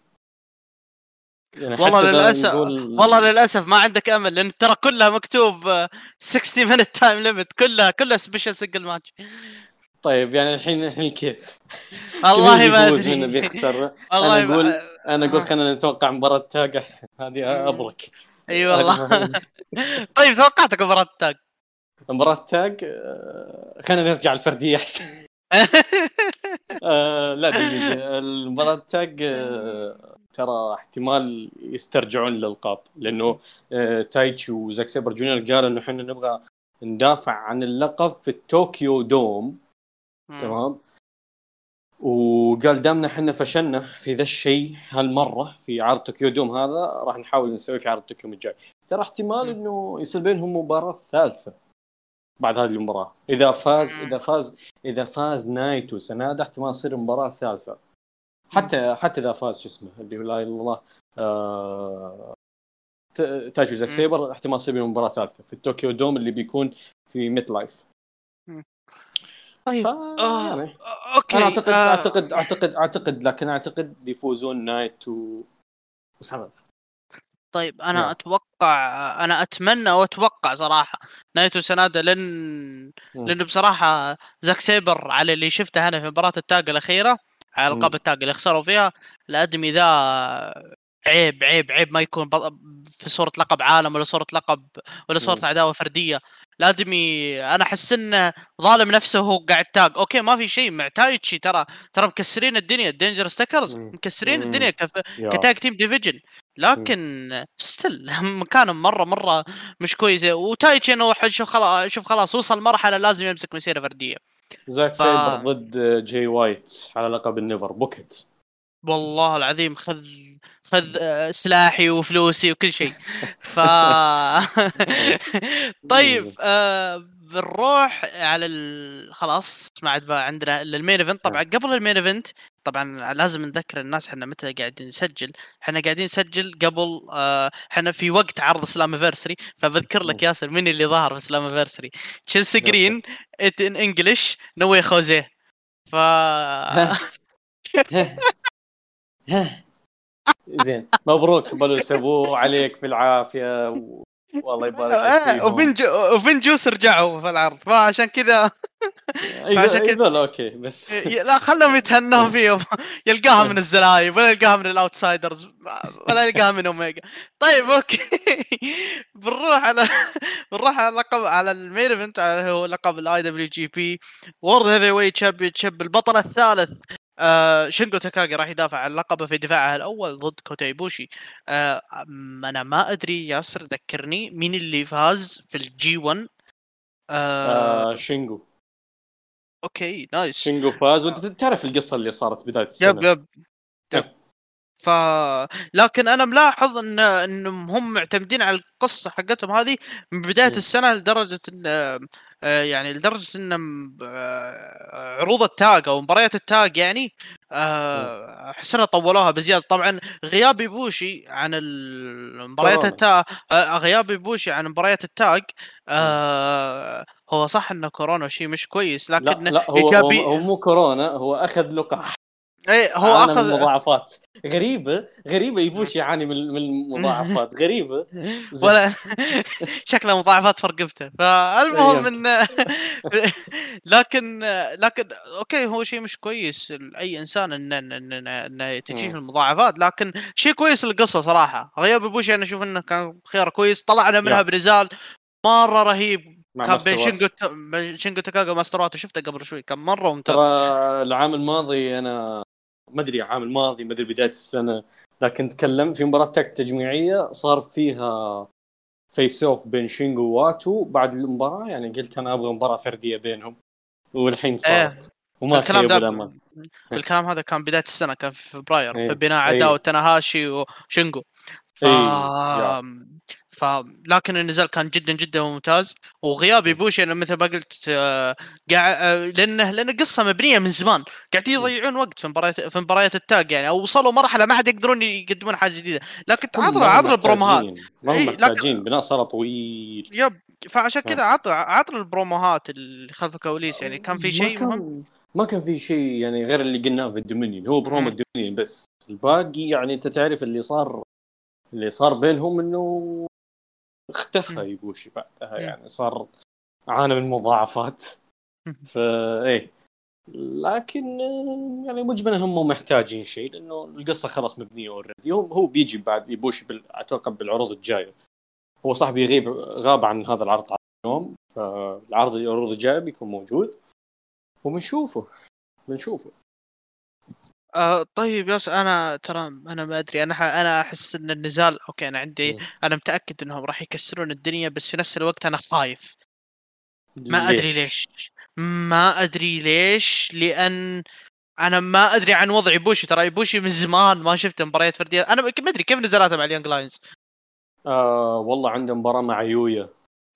يعني والله للاسف نقول... والله للأسف ما عندك أمل لأن ترى كلها مكتوب 60 minute time limit كلها كلها special single match طيب يعني الحين الحين كيف؟ والله ما أدري. بيخسر؟ أنا أقول أنا أقول خلينا نتوقع مباراة tag احسن هذه أبرك. إي والله. طيب توقعتك مباراة tag مباراة tag آه، خلينا نرجع الفرديه أحسن. آه لا دقيقة. المباراة tag آه ترى احتمال يسترجعون للالقاب لأنه آه تايتشي وزاك سيبر جونيور قالوا إنه إحنا نبغى ندافع عن اللقب في الطوكيو دوم. تمام؟ وقال دامنا إحنا فشلنا في ذا الشيء هالمرة في عرض طوكيو دوم هذا راح نحاول نسويه في عرض طوكيو الجاي. ترى احتمال إنه يصير بينهم مباراة ثالثة بعد هذه المباراة. إذا فاز إذا فاز إذا فاز نايتو سنادا احتمال تصير مباراة ثالثة. حتى حتى إذا فاز شو اسمه اللي لا إله إلا الله آه... تايتشي وزاك سيبر احتمال تصير مباراة ثالثة في الطوكيو دوم اللي بيكون في ميت لايف. طيب. آه... يعني. okay أنا اعتقد آه... اعتقد اعتقد أعتقد لكن أعتقد بيفوزون نايتو و... وسنادا طيب أنا نعم. أتوقع أنا أتمنى وأتوقع صراحة نايتو سنادا لأن لأنه بصراحة زاك سيبر على اللي شفته أنا في مباراة ال tag الأخيرة على ألقاب ال tag اللي خسروا فيها الادمي ذا عيب عيب عيب ما يكون في صورة لقب عالم ولا صورة لقب ولا صورة عداوه فرديه الادمي أنا أحس انه ظالم نفسه وهو قاعد tag okay ما في شيء مع تايتشي ترى ترى مكسرين الدنيا. الدينجرس تيكرز مكسرين الدنيا كف... ك tag team division. لكن still مكانهم مرة مرة مش كويس وتايتشي إنه شوف خلاص شوف خلاص وصل مرحلة لازم يمسك مسيرة فردية. زاك ف... سايبر ضد جاي وايت على لقب النيفر. أوبن ويت. والله العظيم خذ خذ سلاحي وفلوسي وكل شيء. ف طيب آه بنروح على ال... خلاص ما عاد عندنا ال main event. طبعا نعم. قبل ال main event طبعا لازم نذكر الناس إحنا متى قاعدين نسجل. إحنا قاعدين نسجل قبل آه إحنا في وقت عرض سلامفيرسري فبذكر لك ياسر مين اللي ظهر في سلامفيرسري تشيلسي جرين إن English نوي خوزيه. ف زين مبروك بلوس أبو عليك بالعافية والله يبارك لك آه، فيهم. وفين وفين جوس رجعوا في العرض فعشان كذا. عشان كذا أوكي بس. لا خلهم يتهنون فيهم. يلقاها من الزلايب ولا يلقاها من الأوتسايدرز ولا يلقاها من أوميجا. طيب أوكي. بنروح على بنروح على لقب على المين إيفنت هو لقب الاي دبليو جي بي وورد هيفي ويت تشامبيون شيب البطل الثالث. آه شينجو تاكاغي راح يدافع عن لقبه في دفاعه الأول ضد كوتا ايبوشي آه أنا ما أدري ياسر ذكرني مين اللي فاز في الجي 1 آه, آه شينجو okay nice. شينجو فاز وأنت تعرف القصة اللي صارت بداية السنة. yep yep, yep. ف لكن أنا ملاحظ إن إنهم هم معتمدين على القصة حقتهم هذه من بداية م. السنة لدرجة إن آه، يعني لدرجة إن آه، عروض التاج أو مباريات التاج يعني احس آه، طولوها بزيادة. طبعا غياب بوشي عن المباريات التاج غياب بوشي عن مباريات التاج هو صح انه كورونا شيء مش كويس لكن لا, لا هو, إيجابي... هو مو كورونا هو أخذ لقاح. إيه هو من اخذ مضاعفات. غريبة غريبة يبوش يعاني من من المضاعفات. غريبة. ولا شكله مضاعفات فرقبته فالمهم انه لكن لكن okay هو شيء مش كويس. لاي إنسان انه انه انه, إنه تجيه. المضاعفات لكن شيء كويس القصة صراحة. غياب ايبوشي أنا أشوف إنه كان خيار كويس. طلعنا منها. بنزال مرة رهيب. كان بين. شينجو شينجو تاكاغي وماستر واتو شفته قبل شوي. كان مرة ممتاز. ترى العام الماضي أنا ما أدري العام الماضي ما أدري بداية السنة. لكن تكلم في مباراة تك تجميعية صار فيها face off بين شينجو وناتو بعد المباراة. يعني قلت أنا أبغى مباراة فردية بينهم والحين صارت. وما الكلام ده الامل الكلام هذا كان بداية السنة كان في فبراير. إيه. في بناء إيه. عداوة تناهاشي وشينجو ف... إيه. يا. ف لكن النزال كان جدا جدا ممتاز. وغياب يبوشي أنا مثل ما قلت آه، قاعد آه، لأنه لأن القصة مبنية من زمان. قاعدين يضيعون وقت في مباريات في مباريات ال tag يعني. أو وصلوا مرحلة ما حد يقدرون يقدمون حاجة جديدة. لكن هم عطنا البروموهات. ما هم محتاجين بناء صار طويل. يب. فعشان آه. كذا عطنا عطنا البروموهات اللي خلف الكواليس يعني. كان في شيء مهم؟ ما كان في شيء يعني غير اللي قلناه في الدومينيون. هو برومو. الدومينيون بس. الباقي يعني أنت تعرف اللي صار اللي صار بينهم إنه اختفى. يبوشي بعدها. يعني صار عانى من مضاعفات. فا إيه. لكن يعني مجملا هم محتاجين شيء لأنه القصة خلاص مبنية already هو هو بيجي بعد يبوشي بال... أتوقع بالعروض الجاية. هو صح بيغيب غاب عن هذا العرض اليوم فالعرض العروض الجاية بيكون موجود. وبنشوفه. بنشوفه. آه طيب yes أنا ترى أنا ما أدري أنا ح- أنا أحس إن النزال okay أنا عندي. أنا متأكد إنهم راح يكسرون الدنيا بس في نفس الوقت أنا خايف. ما أدري ليش؟ ما أدري ليش لأن أنا ما أدري عن وضع يبوشي ترى يبوشي من زمان ما شفت مباريات فردية. أنا ما أدري كيف نزالاته مع ال young lions؟ آه والله عنده مباراة مع يويا.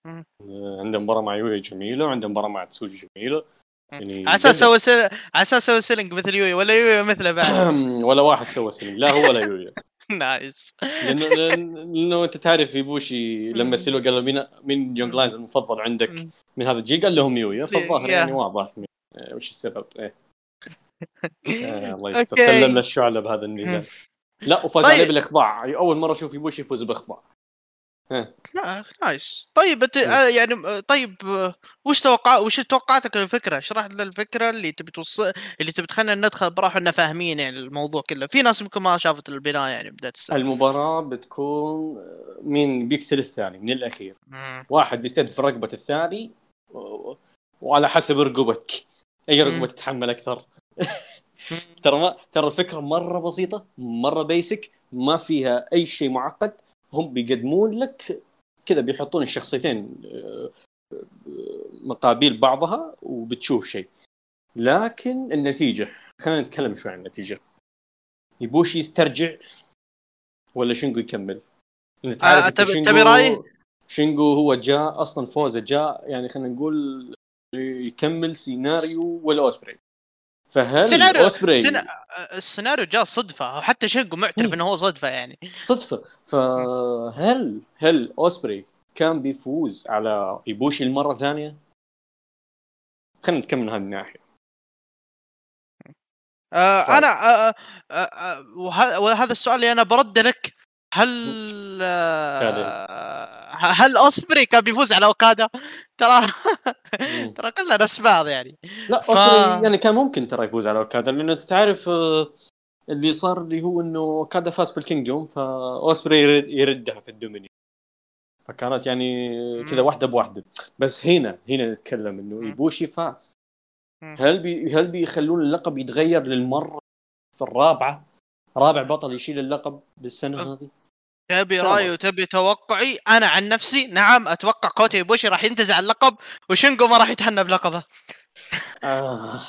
آه عنده مباراة مع يويا جميلة وعنده مباراة مع تسوجي جميلة. يعني على أساس سوى سل... على أساس سوى سيلينج مثل يوي ولا يوي مثله بعد. ولا واحد سوى سلم لا هو ولا يويا. nice. لأنه لأنه أنت تعرف يبوشي لما سالوه قال له مين مين young lions المفضل عندك. من هذا الجيل؟ قال لهم يويا. فالظاهر. يعني واضح آه، وش السبب؟ إيه. آه الله يستر. okay. سلم للشعلة بهذا النزال لا وفاز طيب. عليه بالإخضاع. أول مرة أشوف يبوشي يفوز بإخضاع. لا nice طيب أنت آه، يعني آه، طيب وش توقع وش توقعاتك للفكرة؟ اشرح لنا الفكرة اللي تبي توصل اللي تبي تخلينا ندخل براحه إحنا فاهمين يعني الموضوع كله، في ناس يمكن ما شافت البناء يعني بدايه السنة. المباراة بتكون آه، مين بيقتل الثاني من الأخير. مم. واحد بيستهدف رقبة الثاني و- وعلى حسب رقبتك. أي رقبة. تتحمل أكثر. ترى ما ترى الفكرة مرة بسيطة مرة بيسك ما فيها أي شيء معقد. هم بيقدمون لك كذا بيحطون الشخصيتين آه، آه، مقابيل بعضها وبتشوف شيء. لكن النتيجة خلينا نتكلم شوي عن النتيجة. يبوشي يسترجع ولا شينجو يكمل؟ آه، تبي- شينجو- تبي رأيي؟ شينجو هو جاء أصلا فوزه جاء يعني خلينا نقول يكمل سيناريو ولا أوسبري؟ فهل سيناريو اوسبري سينا... آه، السيناريو جاء صدفة وحتى شينجو معترف. إنه هو صدفة يعني. صدفة فهل هل اوسبري كان بيفوز على إيبوشي المرة الثانية؟ خلينا نتكلم من هذه الناحية آه طيب. أنا آه آه آه وه- وهذا السؤال اللي أنا برد لك هل آه هل أوسبري كان بيفوز على أوكادا؟ ترى. ترى كلنا نفس بعض يعني. لا ف- أوسبري يعني كان ممكن ترى يفوز على أوكادا لأنه انت تعرف آه، اللي صار اللي هو إنه أوكادا فاز في ال Kingdom فأوسبري يرد- يردها في ال Domini فكانت يعني كذا. واحدة بواحدة بس هنا هنا نتكلم إنه. إيبوشي فاز. هل بي هل بيخلون اللقب يتغير للمرة في الرابعة رابع بطل يشيل اللقب بالسنة. هذه تبي. رايي وتبي توقعي أنا عن نفسي نعم أتوقع كوتا يبوشي راح ينتزع اللقب وشينجو ما راح يتهنى بلقبه آه.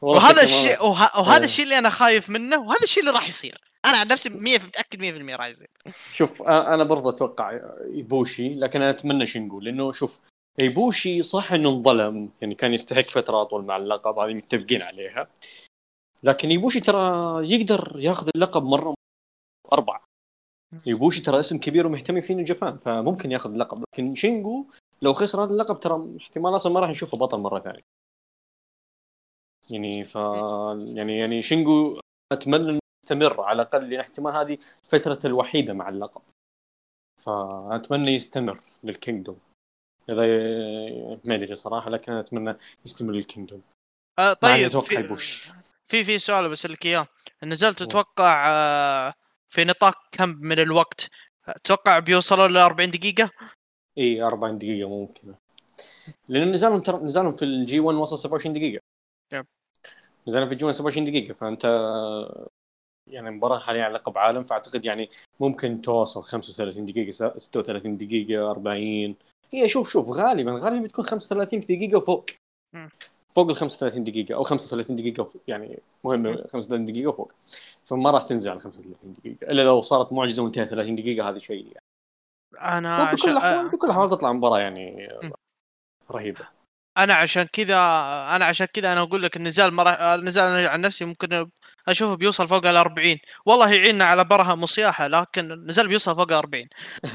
وهذا الشيء وه... وهذا آه. الشيء اللي أنا خايف منه وهذا الشيء اللي راح يصير أنا عن نفسي 100 متأكد 100% راح يصير شوف أنا برضه أتوقع إيبوشي لكن أنا أتمنى شينجو لأنه شوف إيبوشي صح إنه انظلم يعني كان يستحق فترة أطول مع اللقب هذه متفقين عليها لكن إيبوشي ترى يقدر ياخذ اللقب مرة أربعة ايبوشي ترى اسم كبير ومهتم فيه جابان فممكن ياخذ اللقب لكن شينجو لو خسر هذا اللقب ترى احتمال أصلا ما راح نشوفه بطل مرة ثانية. يعني ف يعني يعني شينجو أتمنى إنه يستمر على الأقل لأن احتمال هذه فترته الوحيدة مع اللقب. فأتمنى يستمر للكينجدوم. إذا ما أدري صراحة لكن أتمنى يستمر للكينجدوم. آه طيب أتوقع في يبوشي. في في سؤال بسالك إياه. نزلت. تتوقع آه، في نطاق كم من الوقت تتوقع بيوصلوا ل 40 دقيقة؟ إي 40 دقيقة ممكن لأن نزالهم ترى نزالهم في ال G1 وصل 27 دقيقة yep. نزالهم في ال G1 27 دقيقة فأنت يعني مباراة حاليا على لقب عالم فأعتقد يعني ممكن توصل 35 دقيقة 36 دقيقة 40 هي شوف شوف غالبا غالبا بتكون 35 دقيقة وفوق. فوق ال 35 دقيقة أو 35 دقيقة وفوق. يعني مهم 35 دقيقة وفوق فما راح تنزل على 35 دقيقة إلا لو صارت معجزة وانتهى 30 دقيقة هذه شيء يعني. أنا بكل عشان الاحوال آه، بكل الاحوال تطلع مباراة يعني مم. رهيبة أنا عشان كذا أنا عشان كذا أنا أقول لك النزال مرة النزال أنا عن نفسي ممكن اشوفه بيوصل فوق ال 40 والله يعيننا على برهم وصياحه لكن النزال بيوصل فوق ال 40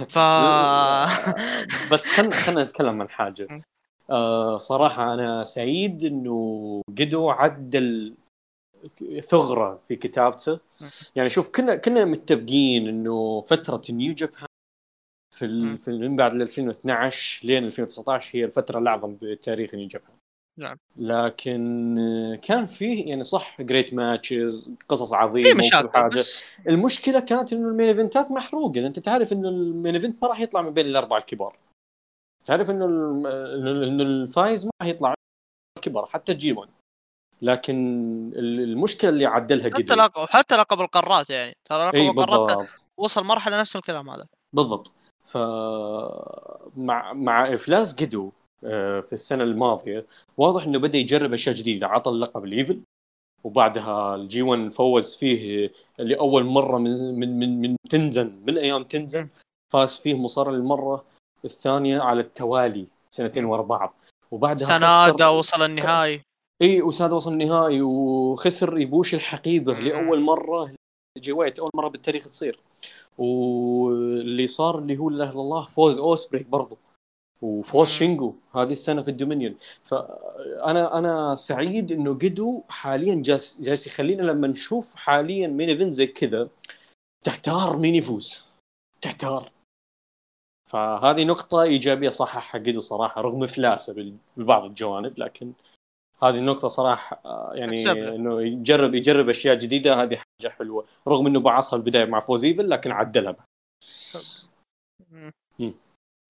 ف بس خلينا خلينا نتكلم عن حاجة. آه صراحة أنا سعيد إنه قدو عدل ثغرة في كتابته. يعني شوف كنا كنا متفقين إنه فترة نيو جابان في. ال... في من بعد 2012 لين 2019 هي الفترة الأعظم بتاريخ نيو جابان نعم. لكن كان فيه يعني صح great matches قصص عظيمة مشاكل حاجة المشكلة كانت إنه ال main eventات محروقة أنت تعرف إنه ال main event ما راح يطلع من بين الأربعة الكبار تعرف إنه إنه الفايز ما راح يطلع الكبار حتى جيبون لكن ال- المشكلة اللي عدلها حتى قدر لقب حتى لقب القارات يعني. ترى لقب القارات وصل مرحلة نفس الكلام هذا. بالضبط. ف مع مع إفلاس قدو آه، في السنة الماضية واضح إنه بدأ يجرب أشياء جديدة. عطى اللقب الإيفل وبعدها ال G 1 فوز فيه لأول مرة من من من, من تنزان من أيام تنزان فاز فيه مصارع للمره الثانية على التوالي سنتين ورا بعض. وبعدها سنادا خسر وصل النهائي. إي وساد وصل النهائي وخسر إيبوشي الحقيبة. لأول مرة جي وايت أول مرة بالتاريخ تصير. واللي صار اللي هو لا إله إلا الله فوز اوسبري برضو. وفوز. شينجو هذه السنة في ال Dominion. فانا أنا سعيد إنه قدو حاليا جالس جالس يخلينا لما نشوف حاليا main event زي كذا تحتار مين يفوز. تحتار. فهذه نقطة إيجابية صححها قدو صراحة رغم إفلاسه ببعض الجوانب لكن هذه النقطة صراحة آه، يعني. إنه يجرب يجرب أشياء جديدة هذه حاجة حلوة. رغم إنه بعصها البداية مع فوز إيفل لكن عدلها.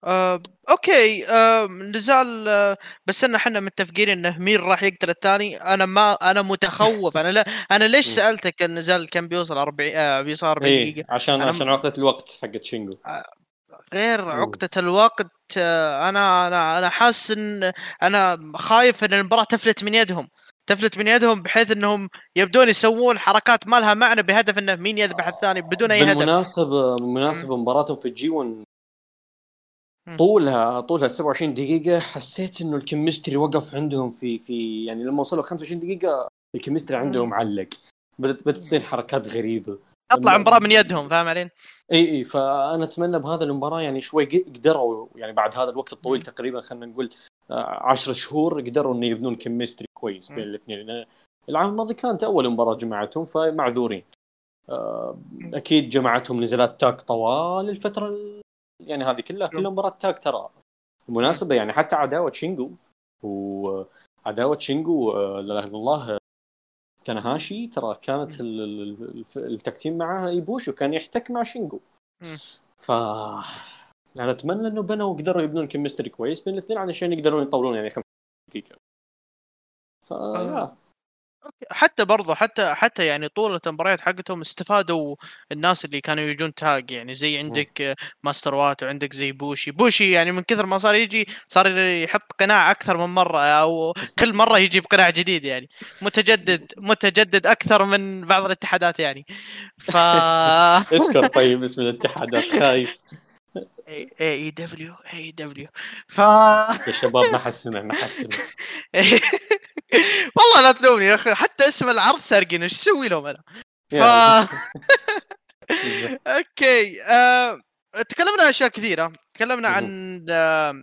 آه، أوكي. آه، نزال آه، بس إن إحنا متفقين إنه مين راح يقتل الثاني أنا ما أنا متخوف. أنا لا أنا ليش. سألتك النزال كم بيوصل 40 آه بيوصل 40 إيه دقيقة؟ عشان عشان عقدة الوقت حقت شينجو. غير مم. عقدة الوقت آه، أنا أنا أنا حاسس إن أنا خايف إن المباراة تفلت من يدهم. تفلت من يدهم بحيث إنهم يبدون يسوون حركات ما لها معنى بهدف إنه مين يذبح الثاني بدون أي هدف. بالمناسبة بالمناسبة مباراتهم في ال G 1 مم. طولها طولها 27 دقيقة. حسيت إنه ال chemistry وقف عندهم في في يعني لما وصلوا 25 دقيقة ال chemistry عندهم علق. بدت بدت تصير حركات غريبة. أطلع المباراة من يدهم فاهم علي؟ إي إي فأنا أتمنى بهذا المباراة يعني شوي قدروا يعني بعد هذا الوقت الطويل. تقريبا خلينا نقول 10 شهور قدروا إنه يبنون chemistry كويس بين. الاثنين لأن العام الماضي كانت أول مباراة جمعتهم فمعذورين آه، أكيد جمعتهم نزالات tag طوال الفترة ال- يعني هذه كلها كلها مباراة tag ترى بالمناسبه يعني حتى عداوة شينجو وعداوه شينجو آه، لا إله إلا الله آه، تنهاشي ترى كانت ال tag team معها ايبوشي وكان يحتك مع شينجو. ف أنا أتمنى إنه بنوا وقدروا يبنون chemistry كويس بين الاثنين علشان يقدرون يطولون يعني خمس دقيقة ف آه. حتى برضو حتى حتى يعني طولة المباريات حقتهم استفادوا الناس اللي كانوا يجون tag يعني زي عندك ماستر واتو وعندك زي بوشي. بوشي يعني من كثر ما صار يجي صار يحط قناع أكثر من مرة أو كل مرة يجيب قناع جديد يعني. متجدد متجدد أكثر من بعض الاتحادات يعني. ف أذكر طيب اسم الاتحادات خايف. اي دبليو اي دبليو ف يا شباب ما حد سمع ما حد سمع والله لا تلومني يا أخي حتى اسم العرض سارقين إيش أسوي لهم أنا؟ ف. أوكي آه... تكلمنا عن أشياء كثيرة تكلمنا عن آه...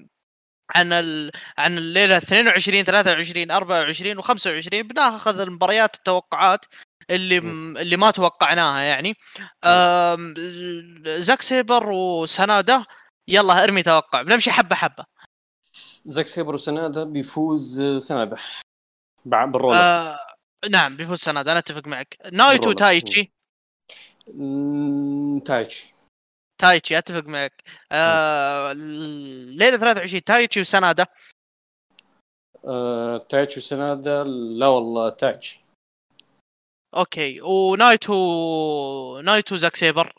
عن ال... عن الليلة 22 23 24 و25 بناخذ المباريات التوقعات اللي مم. اللي ما توقعناها يعني آم، زاك سيبر وسناده يلا أرمي توقع بنمشي حبة حبة زاك سيبر وسناده بيفوز آه، سناده بع- بال roll up نعم بيفوز سناده أنا أتفق معك. نايتو بال roll up. تايتشي. تايتشي. تايتشي أتفق معك. آه ليلة 23 تايتشي وسناده آه، تايتشي وسناده لا والله تايتشي. أوكي ونايتو نايتو زاك سيبر.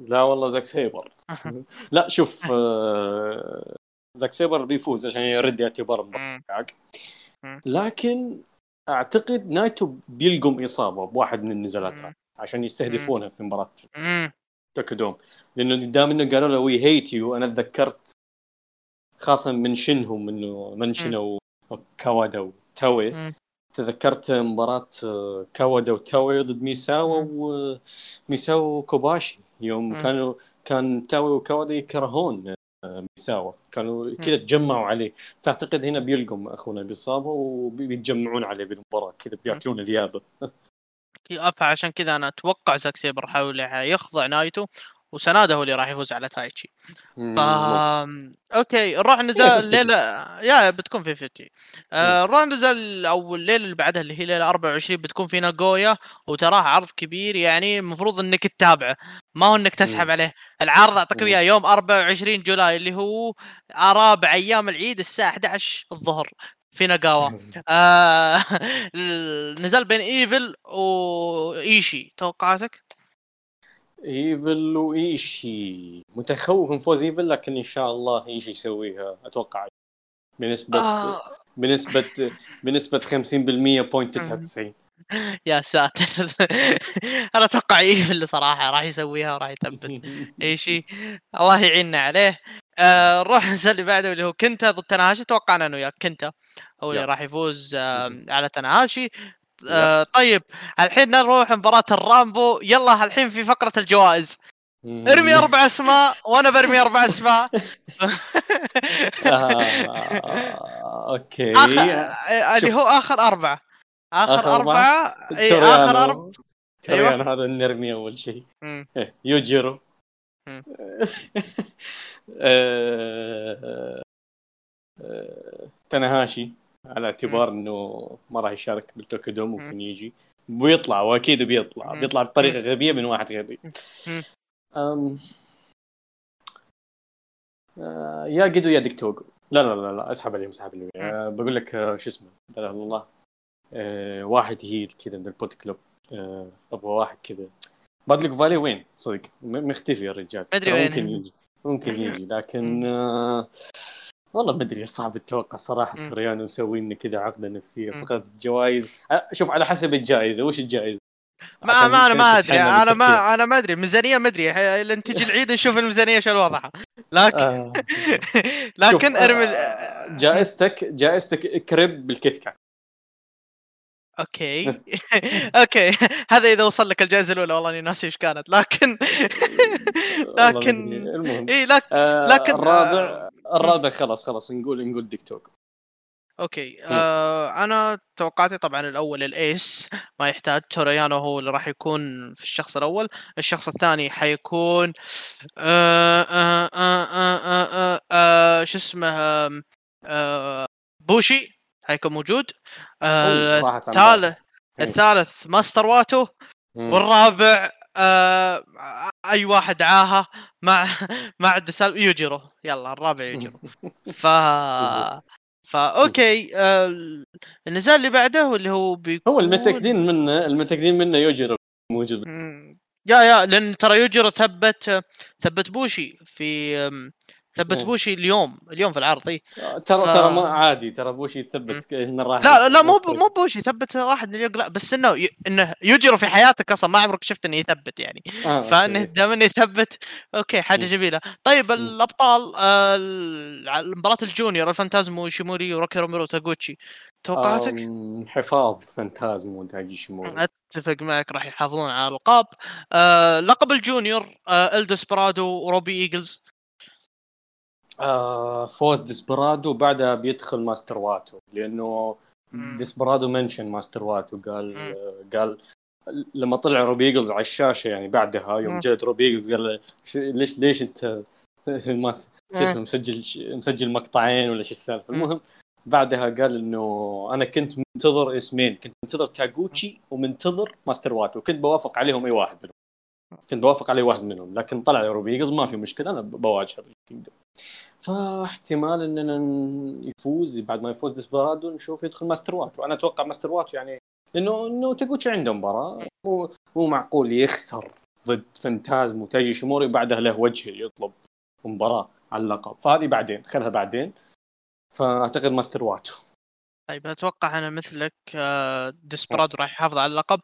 لا والله زاك سيبر. لا شوف آه، زاك سيبر بيفوز عشان يرد اعتبار مم. لكن أعتقد نايتو بيلقم إصابة بواحد من النزالات. عشان يستهدفونه في مباراة مم. توكيدوم لأنه قدام إنه قالوا له وي هيت يو أنا تذكرت خاصة من شنهم انه منشنو كاوادا وتاوي. تذكرت مباراة آه، كاوادا وتاوي ضد ميساوا وميساوا وكوباشي يوم. كانوا كان تاوي وكاوادا يكرهون آه، ميساوا كانوا كذا تجمعوا عليه. فأعتقد هنا بيلقم أخونا باصابه وبيتجمعون عليه بالمباراة كذا بياكلون ذيابه. فعشان كذا أنا أتوقع زاك سيبر حاول يخضع نايتو. وسناده هو اللي راح يفوز على تايتشي ف. أوكي نروح نزال 50 الليلة يا بتكون في 50 آه نروح نزال أو الليلة اللي بعدها اللي هي ليلة 24 بتكون في ناغويا وتراها عرض كبير يعني المفروض إنك تتابعه ما هو إنك تسحب. عليه العرض اعطيك. إياه يوم 24 July اللي هو رابع أيام العيد الساعة 11 الظهر في ناغويا آه النزال بين إيفل وإيشي توقعاتك؟ ايفل وايشي متخوف من فوز ايفل لكن إن شاء الله ايشي يسويها؟ أتوقع بنسبة آه. بنسبة بنسبة 50% point 99 يا ساتر. أنا أتوقع ايفل صراحة راح يسويها وراح يثبت ايشي الله يعيننا عليه. آه نروح نسال اللي بعده اللي هو كنتا ضد تناهاشي. توقعنا انه وياك كنتا هو اللي. راح يفوز آه على تناهاشي. آه طيب الحين نروح مباراة الرامبو. يلا الحين في فقرة الجوائز. ارمي أربع أسماء وأنا برمي أربع أسماء. آه، okay. آه، اللي. هو آخر أربعة. آخر؟ أربعة؟ اي آخر أربعة. تريان هذا نرمي أول شيء. إيه، يوجيرو. مم. على اعتبار إنه ما راح يشارك بال Tokyo Dome ممكن يجي. ويطلع وأكيد بيطلع. بيطلع بطريقة غبية من واحد غبي. أم... آه، يا جيدو يا ديك توغو لا لا لا لا اسحب عليهم اسحب عليهم. آه، بقول لك آه، شو اسمه؟ لا إله إلا الله. آه، واحد heel كذا من ال Bullet Club. آه، أبغى واحد كذا. Bad Luck Fale وين؟ صدق مختفي الرجال وين. ممكن يجي. ممكن يجي لكن آه، والله ما أدري صعب التوقع صراحة مم. تريانو مسوي لنا كذا عقدة نفسية. فقط الجوائز آه، شوف على حسب الجائزة وش الجائزة ما ما أنا ما أدري أنا. ما أنا ما أدري ميزانية ما أدري لين تجي العيد نشوف الميزانية شو وضعها لكن آه. لكن شوف، أرمي آه، جائزتك جائزتك كريب بال KitKat okay okay هذا إذا وصل لك الجائزة الأولى والله إني ناسي إيش كانت لكن لكن إي لكن آه لكن- الرابع الرابع خلاص خلاص نقول نقول ديك توغو okay. آه أنا توقعاتي طبعا الأول ال ace ما يحتاج. تورو يانو هو اللي راح يكون في الشخص الأول. الشخص الثاني حيكون آه آه آه آه آه آه آه شو اسمه آه آه بوشي حيكون موجود. آه الثالث بالي. الثالث ماستر واتو. والرابع آه أي واحد عاها مع مع الدسال يوجيرو يلا الرابع يوجيرو ف. فا أوكي آه النزال اللي بعده واللي هو بيكون هو المتاكدين منه المتاكدين منه يوجيرو موجود. يا يا لأن ترى يوجيرو ثبت ثبت بوشي في ثبت مم. بوشي اليوم اليوم في العرض إي. ترى ف- ترى ما عادي ترى بوشي يثبت إنه راح لا لا مو مو بوشي ثبت واحد من اليوق لا بس إنه ي... إنه يوجيرو في حياتك أصلا ما عمرك شفت إنه يثبت يعني. آه، فإنه إنه يثبت okay حاجة. جميلة. طيب. الأبطال آه، ال- مباراه ال junior الفانتازمو إيشيموري وروكي روميرو وتاغوتشي توقعاتك؟ حفاظ فانتازمو وتايجي إيشيموري. أتفق معك راح يحافظون على الألقاب. آه لقب ال junior آه الدسبرادو وروبي إيجلز. آه فوز ديسبرادو بعدها بيدخل ماستر واتو لأنه ديسبرادو mention ماستر واتو وقال قال لما طلع روبي إيجلز على الشاشة يعني بعدها يوم جت روبي إيجلز قال ليش ليش أنت ما شو اسمه مسجل مسجل مقطعين ولا شو السالفة؟ المهم بعدها قال إنه أنا كنت منتظر إسمين كنت منتظر تاغوتشي ومنتظر ماستر واتو وكنت بوافق عليهم أي واحد منهم. كنت بوافق على واحد منهم لكن طلع روبي إيجلز ما في مشكلة أنا بواجهه بال Kingdom فاحتمال إننا يفوز بعد ما يفوز ديسبرادو نشوف يدخل ماستر واتو وأنا أتوقع ماستر واتو يعني لأنه إنه تاغوتشي عنده مباراة. مو مو معقول يخسر ضد فانتازمو وتايجي إيشيموري بعدها له وجه يطلب مباراة على اللقب. فهذه بعدين خلها بعدين. فأعتقد ماستر واتو. طيب أتوقع أنا مثلك آه، ديسبرادو راح يحافظ على اللقب.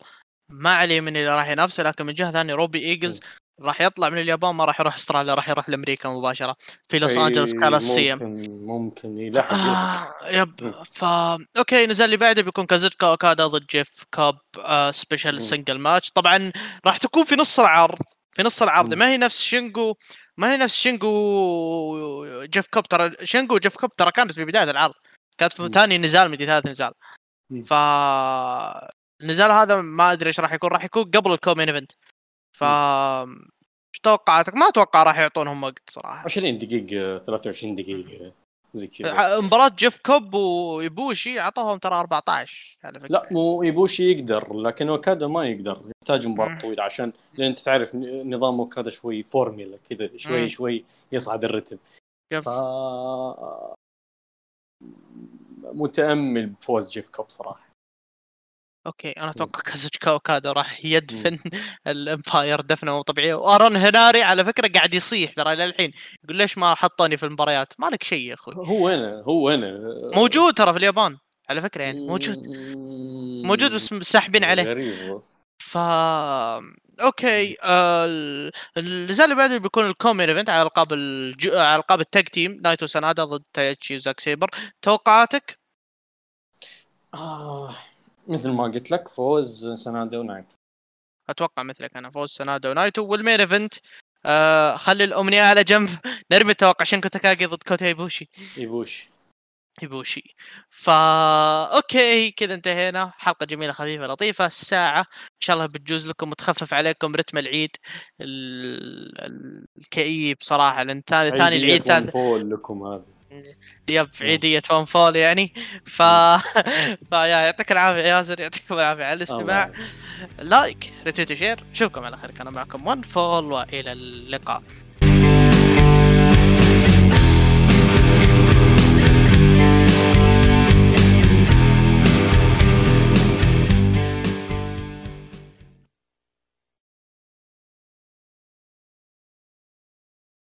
ما عليه من اللي راح ينافسه لكن من جهة ثانية روبي إيجلز راح يطلع من اليابان ما راح يروح أستراليا راح يروح لأمريكا مباشرة. في لوس أنجلوس كالاسيوم ممكن ممكن. يلحق آه yep. فا okay النزال اللي بعده بيكون كازوتشكا اوكادا ضد جيف كوب آه special single match طبعا راح تكون في نص العرض في نص العرض. ما هي نفس شينجو ما هي نفس شينجو جيف كوب ترى شينجو وجيف كوب ترى كانت في بداية العرض. كانت في ثاني نزال مدري ثالث نزال ف النزال هذا ما أدري إيش راح يكون. راح يكون قبل ال co-main event. ف إيش توقعاتك؟ ما أتوقع راح يعطونهم وقت صراحة. 20 دقيقة 23 دقيقة زي كذا. مباراة جيف كوب وإيبوشي أعطوهم ترى 14 على فكرة. لا مو إيبوشي يقدر لكن أوكادا ما يقدر. يحتاج مباراة طويلة عشان لأن أنت تعرف نظام أوكادا شوي فورميلا كذا شوي شوي يصعد الرتم. ف متأمل بفوز جيف كوب صراحة. okay أنا أتوقع كازوتشكا اوكادا راح يدفن ال Empire دفنه مو طبيعيه وأرون هناري على فكرة قاعد يصيح ترى للحين يقول ليش ما حطوني في المباريات؟ ما لك شيء يا أخوي؟ هو هنا هو هنا موجود ترى في اليابان على فكرة يعني موجود. موجود بس ساحبين عليه. غريب ف okay آه... النزال اللي بعده بيكون ال co-main event على ألقاب الج... على ألقاب ال tag team نايتو سانادا ضد تايتشي وزاك سيبر. توقعاتك؟ آه. مثل ما قلت لك فوز سنادا ونايتو أتوقع مثلك أنا فوز سنادا ونايتو وال main event آه خلي الأمنية على جنب. نرمي التوقع شينكو تاكاكي ضد كوتا إيبوشي. إيبوشي. إيبوشي. فا okay كذا انتهينا. حلقة جميلة خفيفة لطيفة. الساعة إن شاء الله بتجوز لكم وتخفف عليكم رتم العيد. ال... الكئيب صراحة لأن ثاني ثاني العيد ثالث. لكم هذا yep عيدية ون فول يعني. ف فيا يعطيك العافية ياسر يعطيكم العافية على الاستماع. like retweet و share نشوفكم على خير كان معكم ون فول وإلى اللقاء.